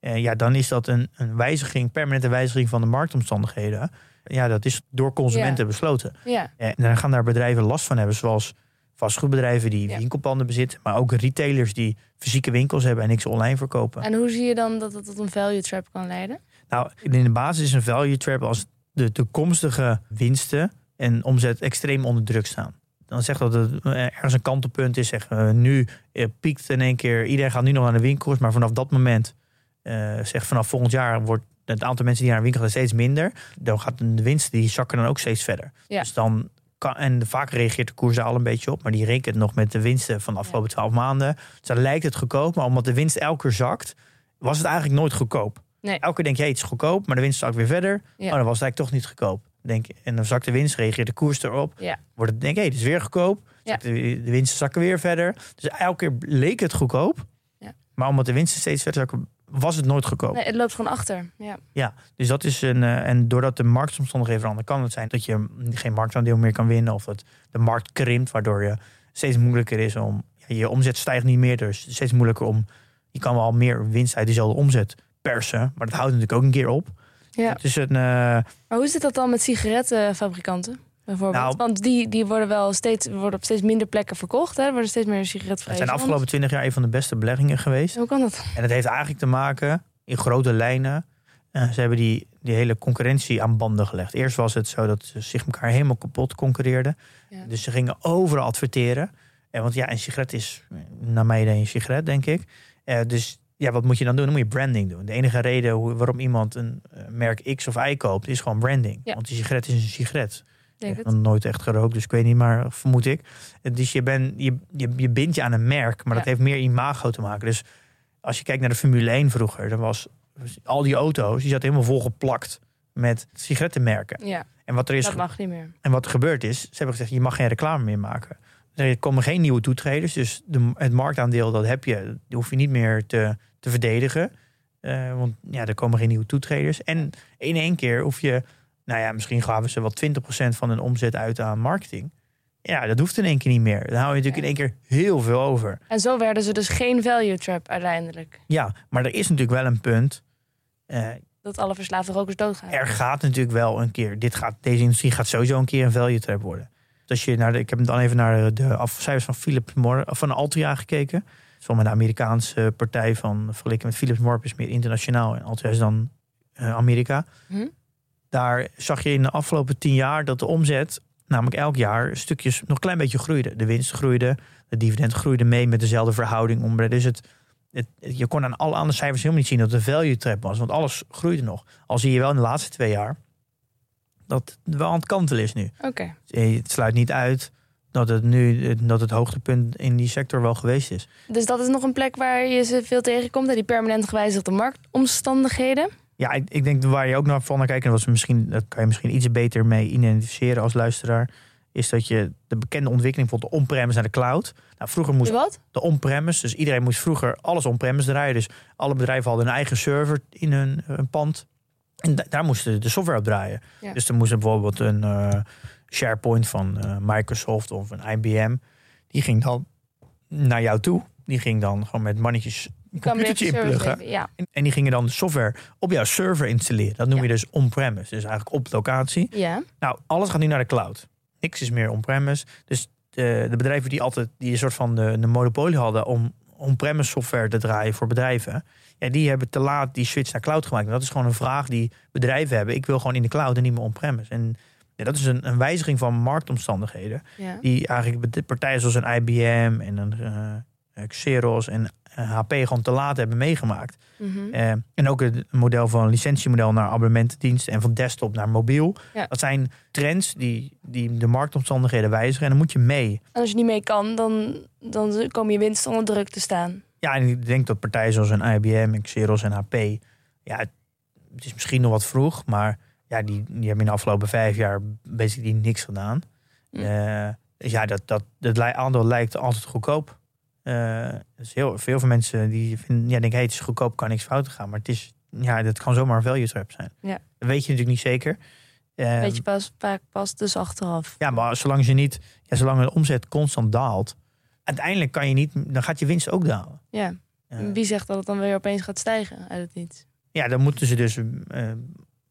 Eh, ja, dan is dat een, een wijziging, permanente wijziging van de marktomstandigheden. Ja, dat is door consumenten besloten. ja. En dan gaan daar bedrijven last van hebben, zoals vastgoedbedrijven die Ja. winkelpanden bezitten, maar ook retailers die fysieke winkels hebben en niks online verkopen. En hoe zie je dan dat het tot een value trap kan leiden? Nou, in de basis is een value trap als de toekomstige winsten en omzet extreem onder druk staan. Dan zegt dat het eh, ergens een kantelpunt is. Zeg, nu eh, piekt in één keer, iedereen gaat nu nog naar de winkels, maar vanaf dat moment, eh zeg vanaf volgend jaar, wordt het aantal mensen die naar de winkel gaan steeds minder. Dan gaat de winsten, die zakken dan ook steeds verder. Ja. Dus dan kan, en vaak reageert de koers daar al een beetje op, maar die rekent nog met de winsten van de afgelopen twaalf maanden. Dus dan lijkt het goedkoop, maar omdat de winst elke keer zakt, was het eigenlijk nooit goedkoop. Nee. Elke keer denk je, hey, het is goedkoop, maar de winst zakt weer verder. Ja. Oh, dan was het eigenlijk toch niet goedkoop. Denk, en dan zakt de winst, reageert de koers erop. Ja. Wordt het, denk ik, hey, het is weer goedkoop. Ja. De, de winsten zakken weer verder. Dus elke keer leek het goedkoop. Ja. Maar omdat de winsten steeds verder zakken, was het nooit goedkoop. Nee, het loopt gewoon achter. Ja. Ja, dus dat is een. eh, en doordat de marktomstandigheden veranderen, kan het zijn dat je geen marktaandeel meer kan winnen. Of dat de markt krimpt, waardoor je steeds moeilijker is om. Ja, je omzet stijgt niet meer, dus steeds moeilijker om. Je kan wel meer winst uit diezelfde omzet persen, maar dat houdt natuurlijk ook een keer op. Ja. Het is een. eh, Maar hoe zit dat dan met sigarettenfabrikanten? Bijvoorbeeld? Nou- Want die, die worden wel steeds, worden op steeds minder plekken verkocht. Hè? Er worden steeds meer sigaretvrije het zijn de afgelopen twintig jaar een van de beste beleggingen geweest. Hoe kan dat? En het heeft eigenlijk te maken, in grote lijnen, eh, ze hebben die, die hele concurrentie aan banden gelegd. Eerst was het zo dat ze zich elkaar helemaal kapot concurreerden. Ja. Dus ze gingen overal adverteren. En want ja, een sigaret is eh, naar mij een sigaret, denk ik. Dus ja, wat moet je dan doen? Dan moet je branding doen. De enige reden hoe, waarom iemand een eh, merk X of Y koopt, is gewoon branding. Ja. Want die sigaret is een sigaret. Denk Ik heb nog nooit echt gerookt, dus ik weet niet, maar vermoed ik. Dus je, ben, je, je, je bindt je aan een merk, maar dat heeft meer imago te maken. Dus als je kijkt naar de Formule 1 vroeger, dan was al die auto's, die zaten helemaal volgeplakt met sigarettenmerken. Ja, En wat er is dat mag niet meer. en wat er gebeurd is, ze hebben gezegd, je mag geen reclame meer maken. Er komen geen nieuwe toetreders, dus de, het marktaandeel dat heb je, die hoef je niet meer te, te verdedigen. Eh, want ja, er komen geen nieuwe toetreders. En in één keer hoef je, nou ja, misschien gaven ze wel 20% van hun omzet uit aan marketing. Ja, dat hoeft in één keer niet meer. Dan hou je natuurlijk in één keer heel veel over. En zo werden ze dus geen value trap uiteindelijk. Ja, maar er is natuurlijk wel een punt. Eh, Dat alle verslaafde rokers doodgaan. er gaat natuurlijk wel een keer. Dit gaat, deze industrie gaat sowieso een keer een value trap worden. Dus als je naar de, ik heb dan even naar de afcijfers van Philips Morris, of van Altria gekeken. Met de Amerikaanse partij van vergeleken met Philips Morris is meer internationaal en Altria is dan eh, Amerika. Hm? Daar zag je in de afgelopen tien jaar dat de omzet, namelijk elk jaar, stukjes nog een klein beetje groeide. De winst groeide, de dividend groeide mee met dezelfde verhouding. Om, dus het, het, je kon aan alle andere cijfers helemaal niet zien dat een value trap was, want alles groeide nog. Al zie je wel in de laatste twee jaar dat het wel aan het kantelen is nu. Oké. Eh, Het sluit niet uit dat het nu dat het hoogtepunt in die sector wel geweest is. Dus dat is nog een plek waar je ze veel tegenkomt. Die permanent gewijzigde marktomstandigheden. Ja, ik, ik denk waar je ook naar van naar kijkt, en we misschien, dat kan je misschien iets beter mee identificeren als luisteraar, is dat je de bekende ontwikkeling bijvoorbeeld de on-premise naar de cloud. Nou, vroeger moest De de on-premise, dus iedereen moest vroeger alles on-premise draaien. Dus alle bedrijven hadden een eigen server in hun, hun pand. En da- daar moesten de software op draaien. Ja. Dus dan moest er bijvoorbeeld een eh, SharePoint van eh, Microsoft of een IBM. Die ging dan naar jou toe. Die ging dan gewoon met mannetjes een computertje inpluggen. Ja. En- En die gingen dan de software op jouw server installeren. Dat noem Ja. je dus on-premise. Dus eigenlijk op locatie. ja. Nou, alles gaat nu naar de cloud. Niks is meer on-premise. Dus de, de bedrijven die altijd die een soort van de, de monopolie hadden om on-premise software te draaien voor bedrijven. Ja, die hebben te laat die switch naar cloud gemaakt. En dat is gewoon een vraag die bedrijven hebben. Ik wil gewoon in de cloud en niet meer on-premise. En ja, dat is een, een wijziging van marktomstandigheden. ja. Die eigenlijk partijen zoals een IBM en een eh, Xerox en eh, HP gewoon te laat hebben meegemaakt. Mhm. Eh, en ook het model van licentiemodel naar abonnementendiensten en van desktop naar mobiel. Ja. Dat zijn trends die, die de marktomstandigheden wijzigen en dan moet je mee. En als je niet mee kan, dan, dan komen je winsten onder druk te staan. Ja, en ik denk dat partijen zoals een IBM, Xerox en HP... Ja, het is misschien nog wat vroeg, maar ja, die, die hebben in de afgelopen vijf jaar basically niks gedaan. Mm. Dus ja, dat, dat, dat aandeel lijkt altijd goedkoop. Eh, dus heel veel van mensen die vinden, ja, denken, hey, het is goedkoop, kan niks fout gaan. Maar het is, ja, dat kan zomaar een value trap zijn. Ja. Dat weet je natuurlijk niet zeker. Eh, Weet je pas, vaak pas dus achteraf. ja, maar zolang je niet, ja, zolang de omzet constant daalt, uiteindelijk kan je niet, dan gaat je winst ook dalen. Ja. Wie zegt dat het dan weer opeens gaat stijgen uit het niets? ja, dan moeten ze dus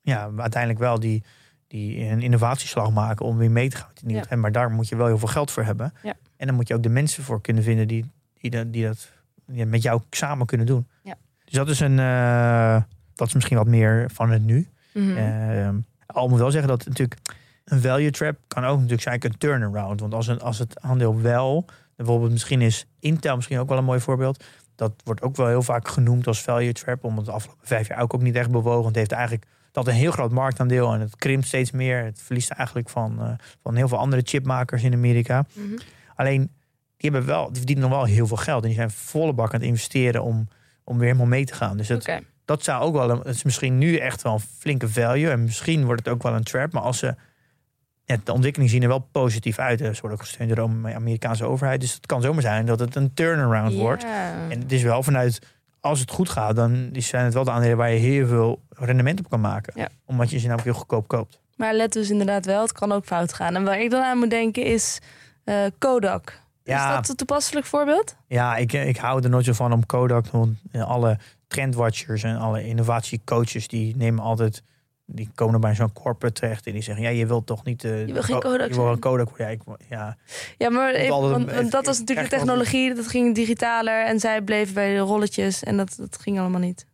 ja, uiteindelijk wel die, die een innovatieslag maken om weer mee te gaan met Ja. Maar daar moet je wel heel veel geld voor hebben. Ja. En dan moet je ook de mensen voor kunnen vinden die, die, dat, die dat ja, met jou samen kunnen doen. Ja. Dus dat is een, eh, dat is misschien wat meer van het nu. Mhm. Eh, al moet wel zeggen dat natuurlijk een value trap kan ook natuurlijk zijn een turnaround. Want als, een, als het aandeel wel, bijvoorbeeld misschien is Intel misschien ook wel een mooi voorbeeld. Dat wordt ook wel heel vaak genoemd als value trap, omdat de afgelopen vijf jaar ook, ook niet echt bewogen. Het heeft eigenlijk dat een heel groot marktaandeel en het krimpt steeds meer. Het verliest eigenlijk van, eh, van heel veel andere chipmakers in Amerika. Mhm. Alleen die hebben wel, die verdienen nog wel heel veel geld en die zijn volle bak aan het investeren om, om weer helemaal mee te gaan. Dus het, Oké. dat zou ook wel, een, het is misschien nu echt wel een flinke value. En misschien wordt het ook wel een trap. Maar als ze, ja, de ontwikkeling zien er wel positief uit. Ze worden ook gesteund door de Amerikaanse overheid. Dus het kan zomaar zijn dat het een turnaround wordt. En het is wel vanuit, als het goed gaat, dan zijn het wel de aandelen waar je heel veel rendement op kan maken. Ja. Omdat je ze namelijk heel goedkoop koopt. Maar let dus inderdaad wel, het kan ook fout gaan. En waar ik dan aan moet denken is eh, Kodak. Ja. Is dat een toepasselijk voorbeeld? Ja, ik, ik hou er nooit zo van om Kodak. Want alle trendwatchers en alle innovatiecoaches die nemen altijd. Die komen bij zo'n corporate terecht en die zeggen: Ja, je wilt toch niet. eh, Je wil geen Ko- Kodak Je wil een. Kodak. Ja, ik, ja. Ja, maar even, want, dat was natuurlijk de technologie. Dat ging digitaler en zij bleven bij de rolletjes. En dat, dat ging allemaal niet.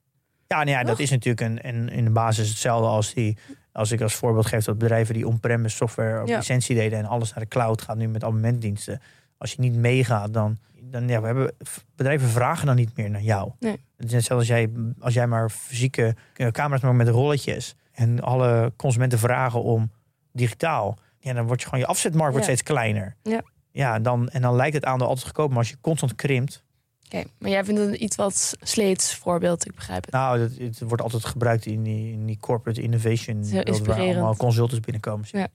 Ja, nou ja, dat is natuurlijk een, een, in de basis hetzelfde als die. Als ik als voorbeeld geef dat bedrijven die on-premise software op Ja. licentie deden en alles naar de cloud gaat nu met abonnementdiensten. Als je niet meegaat, dan, dan ja, we hebben bedrijven vragen dan niet meer naar jou. Nee. Het is net zoals als jij, als jij maar fysieke camera's maakt met rolletjes en alle consumenten vragen om digitaal. Ja, dan wordt je gewoon je afzetmarkt wordt Ja. steeds kleiner. Ja. Ja, dan, en dan lijkt het aandeel altijd goedkoop, maar als je constant krimpt, Oké, maar jij vindt het een iets wat sleets voorbeeld. Ik begrijp het. Nou, het, het wordt altijd gebruikt in die, in die corporate innovation. heel waar allemaal consultants binnenkomen. Ja.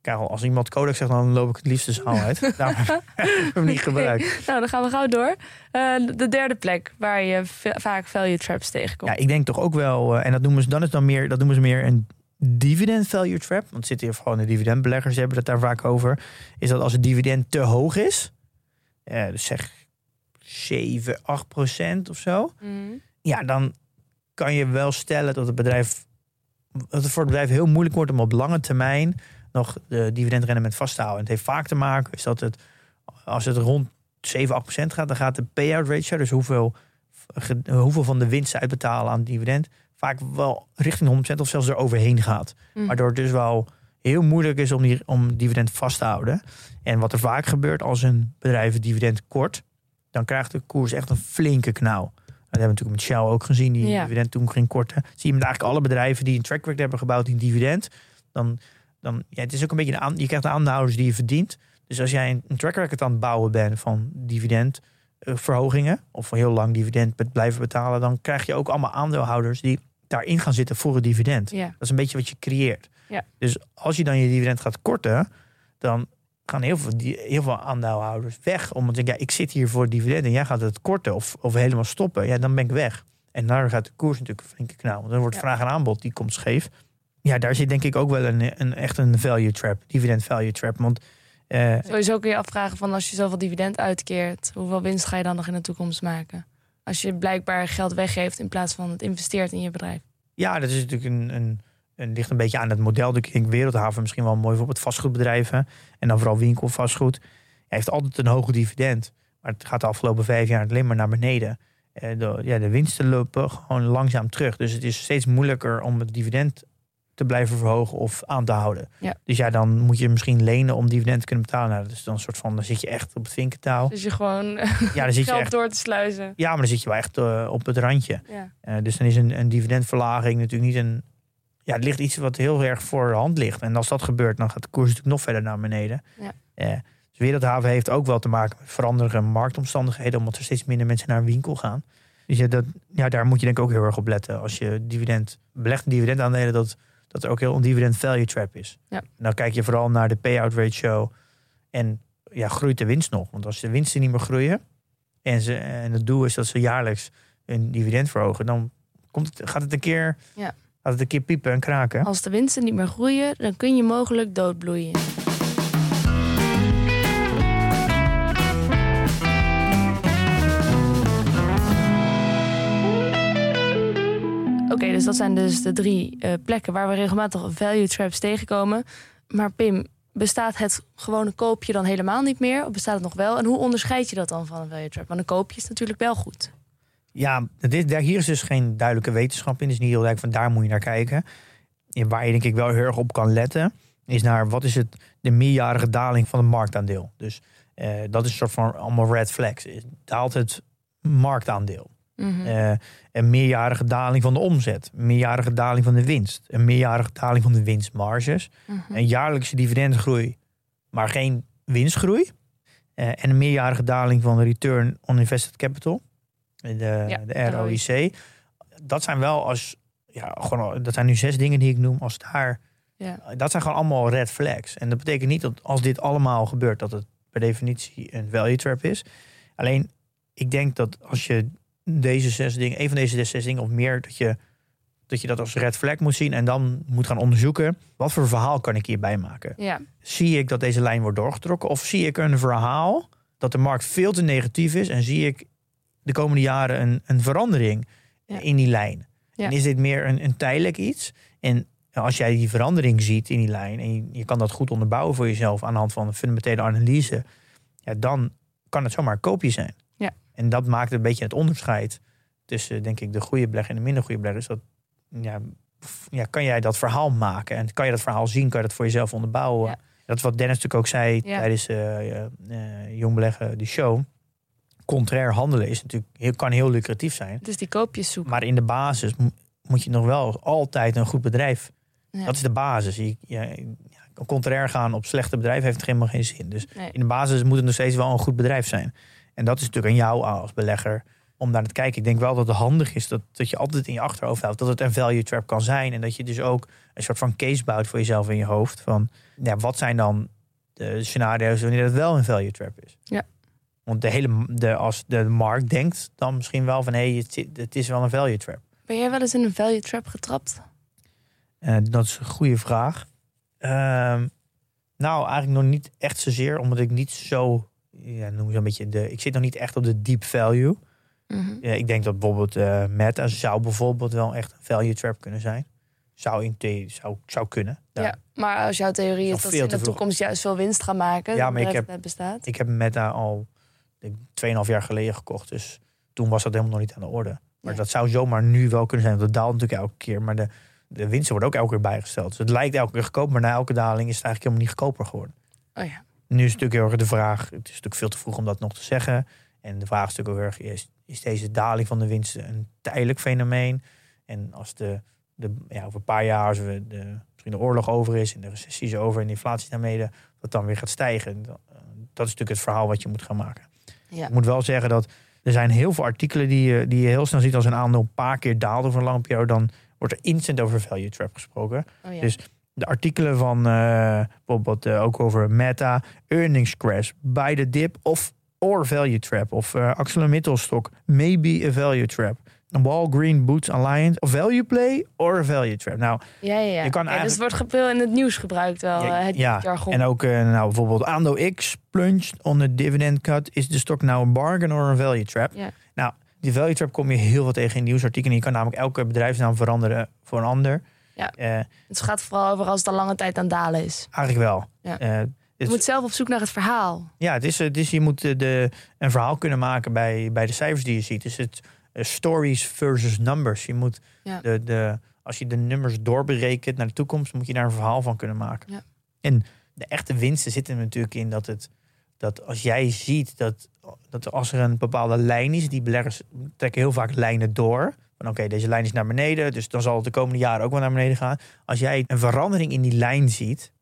Kijk, als iemand Kodak zegt, dan loop ik het liefst de zaal uit. Daarom heb ik hem niet gebruikt. Nou, dan gaan we gauw door. Eh, de derde plek waar je va- vaak value traps tegenkomt. Ja, ik denk toch ook wel, eh, en dat noemen ze dan is dan meer, dat noemen ze meer een dividend value trap. Want zitten hier gewoon de dividendbeleggers hebben het daar vaak over. Is dat als het dividend te hoog is, eh, dus zeg 7, 8 procent of zo. Mhm. ja, dan kan je wel stellen dat het bedrijf dat het voor het bedrijf heel moeilijk wordt om op lange termijn nog de dividendrendement vast te houden. En het heeft vaak te maken is dat het als het rond 7, 8 procent gaat, dan gaat de payout ratio, dus hoeveel, hoeveel van de winst ze uitbetalen aan dividend, vaak wel richting 100% of zelfs eroverheen gaat. Mhm. Waardoor het dus wel heel moeilijk is om, die, om dividend vast te houden. En wat er vaak gebeurt als een bedrijf het dividend kort, dan krijgt de koers echt een flinke knauw. Dat hebben we natuurlijk met Shell ook gezien, die Ja. dividend toen ging korten. Zie je met eigenlijk alle bedrijven die een track record hebben gebouwd in dividend. Dan, dan ja, het is ook een beetje een aan, je krijgt de aandeelhouders die je verdient. Dus als jij een, een track record aan het bouwen bent van dividendverhogingen, of voor heel lang dividend blijven betalen, dan krijg je ook allemaal aandeelhouders die daarin gaan zitten voor het dividend. Ja. Dat is een beetje wat je creëert. Ja. Dus als je dan je dividend gaat korten, dan gaan heel veel, heel veel aandeelhouders weg. Omdat denken, ja, ik zit hier voor het dividend en jij gaat het korten of, of helemaal stoppen. Ja, dan ben ik weg. En daar gaat de koers natuurlijk een flinke knauw. Want dan wordt Ja. vraag en aanbod, die komt scheef. Ja, daar zit denk ik ook wel een, een echt een value trap. Dividend value trap. Want eh, Sowieso kun je afvragen van als je zoveel dividend uitkeert, hoeveel winst ga je dan nog in de toekomst maken? Als je blijkbaar geld weggeeft in plaats van het investeert in je bedrijf. Ja, dat is natuurlijk een, een, een ligt een beetje aan het model. Ik denk Wereldhaven misschien wel mooi voor het vastgoedbedrijven. En dan vooral winkelvastgoed. Hij heeft altijd een hoge dividend. Maar het gaat de afgelopen vijf jaar alleen maar naar beneden. Eh, de, ja, de winsten lopen gewoon langzaam terug. Dus het is steeds moeilijker om het dividend te blijven verhogen of aan te houden. Ja. Dus ja, dan moet je misschien lenen om dividend te kunnen betalen. Nou, dat is dan een soort van, dan zit je echt op het vinkentouw. Dus je gewoon Ja, dan zit je geld echt, door te sluizen. ja maar dan zit je wel echt eh, op het randje. Ja. Eh, dus dan is een, een dividendverlaging natuurlijk niet een. Ja, het ligt iets wat heel erg voor de hand ligt. En als dat gebeurt, dan gaat de koers natuurlijk nog verder naar beneden. Ja. Eh, Dus wereldhaven heeft ook wel te maken met veranderende marktomstandigheden, omdat er steeds minder mensen naar een winkel gaan. Dus ja, dat, ja, daar moet je denk ik ook heel erg op letten. Als je dividend belegt dividendaandelen, dat, dat er ook heel een dividend value trap is. Ja. En dan kijk je vooral naar de payout ratio en ja, groeit de winst nog? Want als de winsten niet meer groeien en, ze, en het doel is dat ze jaarlijks een dividend verhogen, dan komt het, gaat het een keer, Ja. gaat het een keer piepen en kraken. Als de winsten niet meer groeien, dan kun je mogelijk doodbloeien. Oké, dus dat zijn dus de drie eh, plekken waar we regelmatig value traps tegenkomen. Maar Pim, bestaat het gewone koopje dan helemaal niet meer? Of bestaat het nog wel? En hoe onderscheid je dat dan van een value trap? Want een koopje is natuurlijk wel goed. Ja, daar, hier is dus geen duidelijke wetenschap in. Het is niet heel duidelijk van daar moet je naar kijken. En waar je denk ik wel heel erg op kan letten, is naar wat is het, de meerjarige daling van het marktaandeel. Dus eh, dat is een soort van allemaal red flags. Daalt het marktaandeel? Mhm. Eh, een meerjarige daling van de omzet, een meerjarige daling van de winst, een meerjarige daling van de winstmarges, Mhm. een jaarlijkse dividendgroei, maar geen winstgroei, Eh, en een meerjarige daling van de return on invested capital, de, Ja, de ROIC. Dat zijn wel als, ja, gewoon, dat zijn nu zes dingen die ik noem, als daar, Ja. dat zijn gewoon allemaal red flags. En dat betekent niet dat als dit allemaal gebeurt, dat het per definitie een value trap is. Alleen, ik denk dat als je deze zes dingen, een van deze zes dingen of meer, dat je, dat je dat als red flag moet zien en dan moet gaan onderzoeken, wat voor verhaal kan ik hierbij maken? ja. Zie ik dat deze lijn wordt doorgetrokken of zie ik een verhaal dat de markt veel te negatief is en zie ik de komende jaren een, een verandering Ja. in die lijn? Ja. En is dit meer een, een tijdelijk iets? En als jij die verandering ziet in die lijn en je, je kan dat goed onderbouwen voor jezelf aan de hand van een fundamentele analyse, ja, dan kan het zomaar een koopje zijn. En dat maakt een beetje het onderscheid tussen, denk ik, de goede belegger en de minder goede belegger. Is dat, ja, ja, kan jij dat verhaal maken en kan je dat verhaal zien, kan je dat voor jezelf onderbouwen? Ja. Dat is wat Dennis natuurlijk ook zei Ja. tijdens eh eh, eh, Jong Beleggen, de show. Contrair handelen is natuurlijk, heel, kan heel lucratief zijn. Is die koopjes zoeken. Maar in de basis mo- moet je nog wel altijd een goed bedrijf. Ja. Dat is de basis. Je, contrair gaan op slechte bedrijven heeft helemaal geen zin. Dus Nee. in de basis moet het nog steeds wel een goed bedrijf zijn. En dat is natuurlijk aan jou als belegger om daar naar te kijken. Ik denk wel dat het handig is dat, dat je altijd in je achterhoofd houdt dat het een value trap kan zijn. En dat je dus ook een soort van case bouwt voor jezelf in je hoofd. Van ja, wat zijn dan de scenario's wanneer het wel een value trap is? Ja. Want de hele, de, als de markt denkt dan misschien wel van hé, hey, het is wel een value trap. Ben jij wel eens in een value trap getrapt? Eh, dat is een goede vraag. Ehm, nou, eigenlijk nog niet echt zozeer, omdat ik niet zo, ja, noem zo een beetje de, ik zit nog niet echt op de deep value. Mhm. Ja, ik denk dat bijvoorbeeld eh Meta zou bijvoorbeeld wel echt een value trap kunnen zijn. Zou, in zou, zou kunnen. Ja. Ja. maar als jouw theorie is dat ze in de toekomst juist veel winst gaan maken, Ja, maar ik het heb- net bestaat. Ik heb Meta al denk, 2,5 jaar geleden gekocht. Dus toen was dat helemaal nog niet aan de orde. Maar dat zou zomaar nu wel kunnen zijn. Want dat daalt natuurlijk elke keer. Maar de, de winsten worden ook elke keer bijgesteld. Dus het lijkt elke keer goedkoop. Maar na elke daling is het eigenlijk helemaal niet goedkoper geworden. Oh ja. Nu is natuurlijk heel erg de vraag. Het is natuurlijk veel te vroeg om dat nog te zeggen. En de vraag is natuurlijk heel erg: is, is deze daling van de winsten een tijdelijk fenomeen? En als de, de ja, over een paar jaar, als we de, misschien de oorlog over is en de recessie is over en de inflatie daarmee, dat dan weer gaat stijgen. Dat, eh, dat is natuurlijk het verhaal wat je moet gaan maken. Ja. Ik moet wel zeggen dat er zijn heel veel artikelen die je, die je heel snel ziet als een aandeel een paar keer daalt over een lange periode. Dan wordt er instant over value trap gesproken. Oh ja. Dus de artikelen van eh, bijvoorbeeld eh, ook over Meta, earnings crash, buy the dip of or value trap. Of uh, ArcelorMittal maybe a value trap. Walgreen Boots Alliance, of value play or a value trap. Nou, ja, ja, ja. je kan Ja, eigenlijk- Dus het wordt veel in het nieuws gebruikt wel, Ja, het ja, jargon. en ook nou, bijvoorbeeld aandeel X plunged on the dividend cut. Is de stock nou een bargain or a value trap? Ja. Nou, die value trap kom je heel veel tegen in nieuwsartikelen. Je kan namelijk elke bedrijfsnaam veranderen voor een ander. Ja. Eh, Het gaat vooral over als het al lange tijd aan het dalen is. eigenlijk wel. Ja. Eh, Je moet zelf op zoek naar het verhaal. Ja, het is, het is, je moet de, een verhaal kunnen maken bij, bij de cijfers die je ziet. Dus het eh, stories versus numbers. Je moet Ja. de, de, als je de nummers doorberekent naar de toekomst, moet je daar een verhaal van kunnen maken. Ja. En de echte winsten zitten er natuurlijk in dat het dat als jij ziet dat, dat als er een bepaalde lijn is, die beleggers trekken heel vaak lijnen door. Van oké, deze lijn is naar beneden, dus dan zal het de komende jaren ook wel naar beneden gaan. Als jij een verandering in die lijn ziet,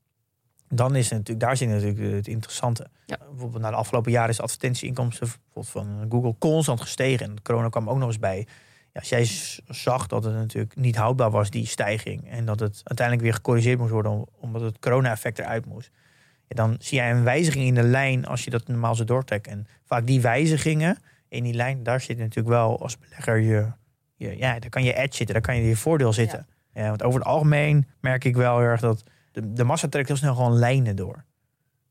dan is het natuurlijk, daar zit natuurlijk het interessante. Ja. Bijvoorbeeld na de afgelopen jaren is de advertentieinkomsten bijvoorbeeld van Google constant gestegen. En corona kwam ook nog eens bij. Ja, als jij zag dat het natuurlijk niet houdbaar was, die stijging. En dat het uiteindelijk weer gecorrigeerd moest worden om- omdat het corona-effect eruit moest. Ja, dan zie jij een wijziging in de lijn als je dat normaal zo doortrekt. En vaak die wijzigingen in die lijn, daar zit natuurlijk wel als belegger je, je ja, daar kan je edge zitten, daar kan je je voordeel zitten. Ja. want over het algemeen merk ik wel heel erg dat de, de massa trekt heel snel gewoon lijnen door.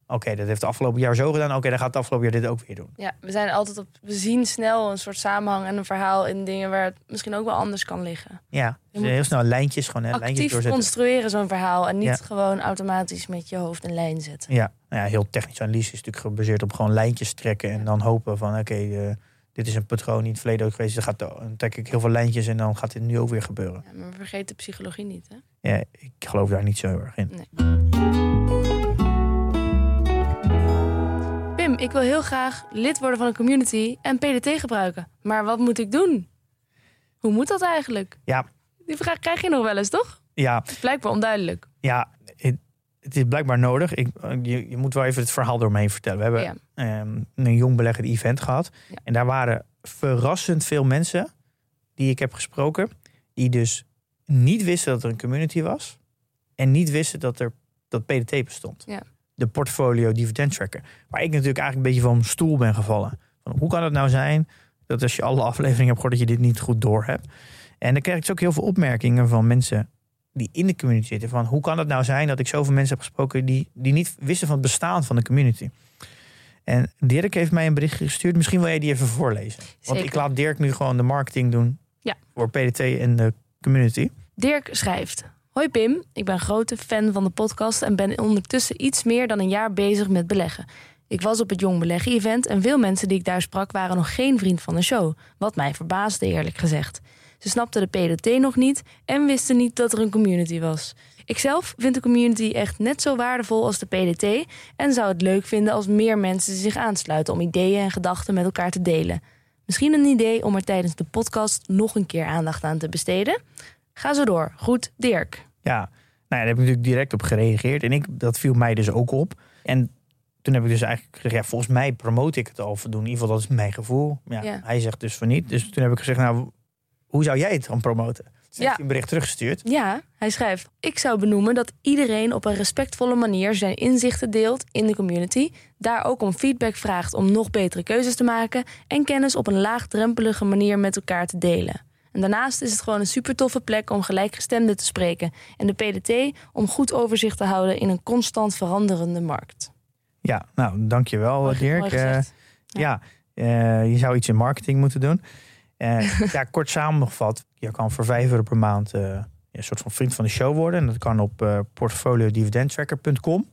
Oké, dat heeft het afgelopen jaar zo gedaan. Oké, dan gaat het afgelopen jaar dit ook weer doen. Ja, we zijn altijd op. We zien snel een soort samenhang en een verhaal in dingen waar het misschien ook wel anders kan liggen. Ja, dus heel snel lijntjes gewoon hè, lijntjes Actief doorzetten. construeren zo'n verhaal en niet Ja. gewoon automatisch met je hoofd een lijn zetten. Ja, nou ja, heel technisch analyse is natuurlijk gebaseerd op gewoon lijntjes trekken en dan hopen van oké, eh, dit is een patroon die in het verleden ook geweest. is. Dan, gaat, dan trek ik heel veel lijntjes en dan gaat dit nu ook weer gebeuren. Ja, maar vergeet de psychologie niet, hè? Ja, ik geloof daar niet zo heel erg in. Pim, ik wil heel graag lid worden van een community en PDT gebruiken. Maar wat moet ik doen? Hoe moet dat eigenlijk? Ja, Die vraag krijg je nog wel eens, toch? ja, Blijkbaar onduidelijk. ja het, is blijkbaar nodig. Ik, je, je moet wel even het verhaal door me heen vertellen. We hebben Ja. ehm, een jong belegger event gehad. Ja. En daar waren verrassend veel mensen die ik heb gesproken, die dus niet wisten dat er een community was. En niet wisten dat er dat PDT bestond. Ja. De portfolio dividend tracker. Waar ik natuurlijk eigenlijk een beetje van mijn stoel ben gevallen. Van, hoe kan het nou zijn dat als je alle afleveringen hebt gehoord dat je dit niet goed door hebt? En dan krijg ik dus ook heel veel opmerkingen van mensen die in de community zitten. Van hoe kan het nou zijn dat ik zoveel mensen heb gesproken die, die niet wisten van het bestaan van de community? En Dirk heeft mij een bericht gestuurd. Misschien wil jij die even voorlezen. Want ik laat Dirk nu gewoon de marketing doen Ja. voor PDT en de community. Dirk schrijft. Hoi Pim, ik ben grote fan van de podcast en ben ondertussen iets meer dan een jaar bezig met beleggen. Ik was op het Jong Beleggen event en veel mensen die ik daar sprak waren nog geen vriend van de show. Wat mij verbaasde eerlijk gezegd. Ze snapten de PDT nog niet en wisten niet dat er een community was. Ikzelf vind de community echt net zo waardevol als de PDT en zou het leuk vinden als meer mensen zich aansluiten om ideeën en gedachten met elkaar te delen. Misschien een idee om er tijdens de podcast nog een keer aandacht aan te besteden? Ga zo door. Goed, Dirk. Ja, nou ja, daar heb ik natuurlijk direct op gereageerd. En ik, dat viel mij dus ook op. En toen heb ik dus eigenlijk gezegd, ja, volgens mij promote ik het al voldoende. In ieder geval, dat is mijn gevoel. Ja, Ja. Hij zegt dus van niet. Dus toen heb ik gezegd, nou, hoe zou jij het dan promoten? Dus Ja. heeft hij een bericht teruggestuurd. Ja, hij schrijft: Ik zou benoemen dat iedereen op een respectvolle manier zijn inzichten deelt in de community, daar ook om feedback vraagt om nog betere keuzes te maken en kennis op een laagdrempelige manier met elkaar te delen. En daarnaast is het gewoon een super toffe plek om gelijkgestemden te spreken en de PDT om goed overzicht te houden in een constant veranderende markt. Ja, nou, dankjewel Mooi- Dirk. mooi Eh, ja, eh, je zou iets in marketing moeten doen. Eh, ja, kort samengevat, je kan voor 5 euro per maand eh, een soort van vriend van de show worden. En dat kan op eh portfoliodividendtracker.com.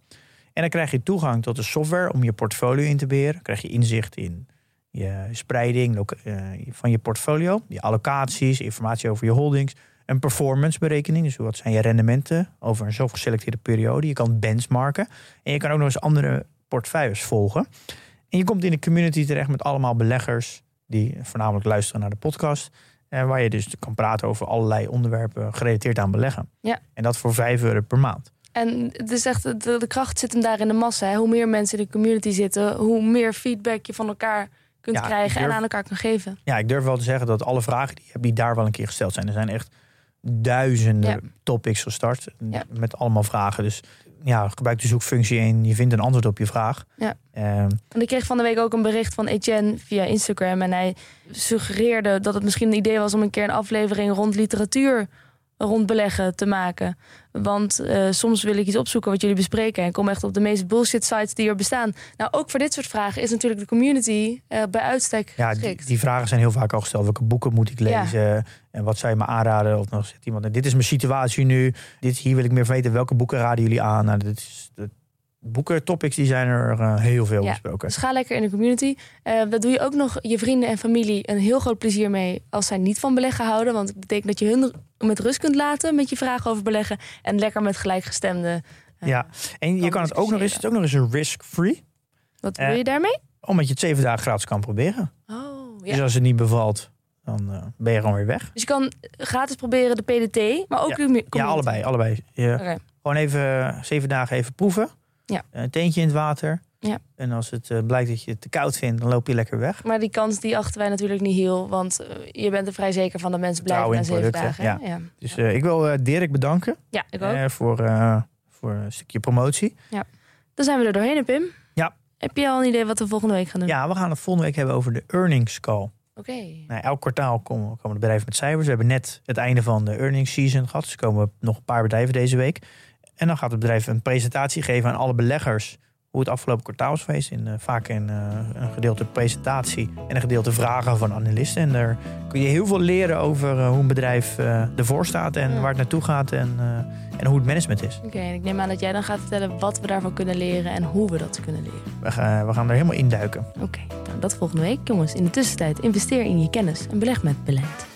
En dan krijg je toegang tot de software om je portfolio in te beheren. Dan krijg je inzicht in je spreiding eh, van je portfolio, je allocaties, informatie over je holdings, een performanceberekening. Dus wat zijn je rendementen over een zo geselecteerde periode. Je kan benchmarken en je kan ook nog eens andere portefeuilles volgen. En je komt in een community terecht met allemaal beleggers die voornamelijk luisteren naar de podcast. En waar je dus kan praten over allerlei onderwerpen gerelateerd aan beleggen. Ja. En dat voor 5 euro per maand. En het is echt, de, de kracht zit hem daar in de massa. Hè? Hoe meer mensen in de community zitten, hoe meer feedback je van elkaar kunt Ja, krijgen en aan elkaar kan geven. Ja, ik durf wel te zeggen dat alle vragen die die daar wel een keer gesteld zijn. Er zijn echt duizenden Ja. topics gestart met allemaal vragen. Dus ja, gebruik de zoekfunctie en je vindt een antwoord op je vraag. Ja. Ehm, Want ik kreeg van de week ook een bericht van Etienne via Instagram. En hij suggereerde dat het misschien een idee was om een keer een aflevering rond literatuur rond beleggen te maken. Want eh, soms wil ik iets opzoeken wat jullie bespreken. En kom echt op de meest bullshit sites die er bestaan. Nou, ook voor dit soort vragen is natuurlijk de community eh, bij uitstek Ja, die, vragen zijn heel vaak al gesteld. Welke boeken moet ik Ja. lezen? En wat zou je me aanraden? Of nog zegt iemand, dit is mijn situatie nu. Dit, hier wil ik meer weten. Welke boeken raden jullie aan? Nou, dit is, boeken, topics, die zijn er eh, heel veel Ja. besproken. Dus ga lekker in de community. Eh dat doe je ook nog je vrienden en familie een heel groot plezier mee als zij niet van beleggen houden. Want het betekent dat je hun met rust kunt laten met je vragen over beleggen. En lekker met gelijkgestemden. eh, Ja, en je kan het ook nog eens, het ook nog eens een risk-free. Wat wil je daarmee? Omdat je het zeven dagen gratis kan proberen. Oh, Dus ja. als het niet bevalt, dan ben je gewoon weer weg. Dus je kan gratis proberen de PDT, maar ook Ja. de community. Ja, allebei. allebei. Je, Oké. Gewoon even zeven dagen even proeven. Ja. Een teentje in het water. Ja. En als het eh, blijkt dat je het te koud vindt, dan loop je lekker weg. Maar die kans die achten wij natuurlijk niet heel. Want eh, je bent er vrij zeker van dat mensen blijven na zeven producten, dagen. Ja. Dus eh, ik wil eh, Dirk bedanken ja, ik ook. eh, voor, eh, voor een stukje promotie. Dan zijn we er doorheen, hè, Pim. Ja. Heb je al een idee wat we volgende week gaan doen? Ja, we gaan het volgende week hebben over de earnings call. Oké. Nou, elk kwartaal komen, komen de bedrijven met cijfers. We hebben net het einde van de earnings season gehad. Dus er komen nog een paar bedrijven deze week. En dan gaat het bedrijf een presentatie geven aan alle beleggers. Hoe het afgelopen kwartaal is geweest. In, eh, vaak in eh, een gedeelte presentatie en een gedeelte vragen van analisten. En daar kun je heel veel leren over eh, hoe een bedrijf ervoor staat. En Ja. waar het naartoe gaat. En, en hoe het management is. Oké, en ik neem aan dat jij dan gaat vertellen wat we daarvan kunnen leren en hoe we dat kunnen leren. We gaan, we gaan er helemaal induiken. Oké, nou dat volgende week. Jongens, in de tussentijd investeer in je kennis en beleg met beleid.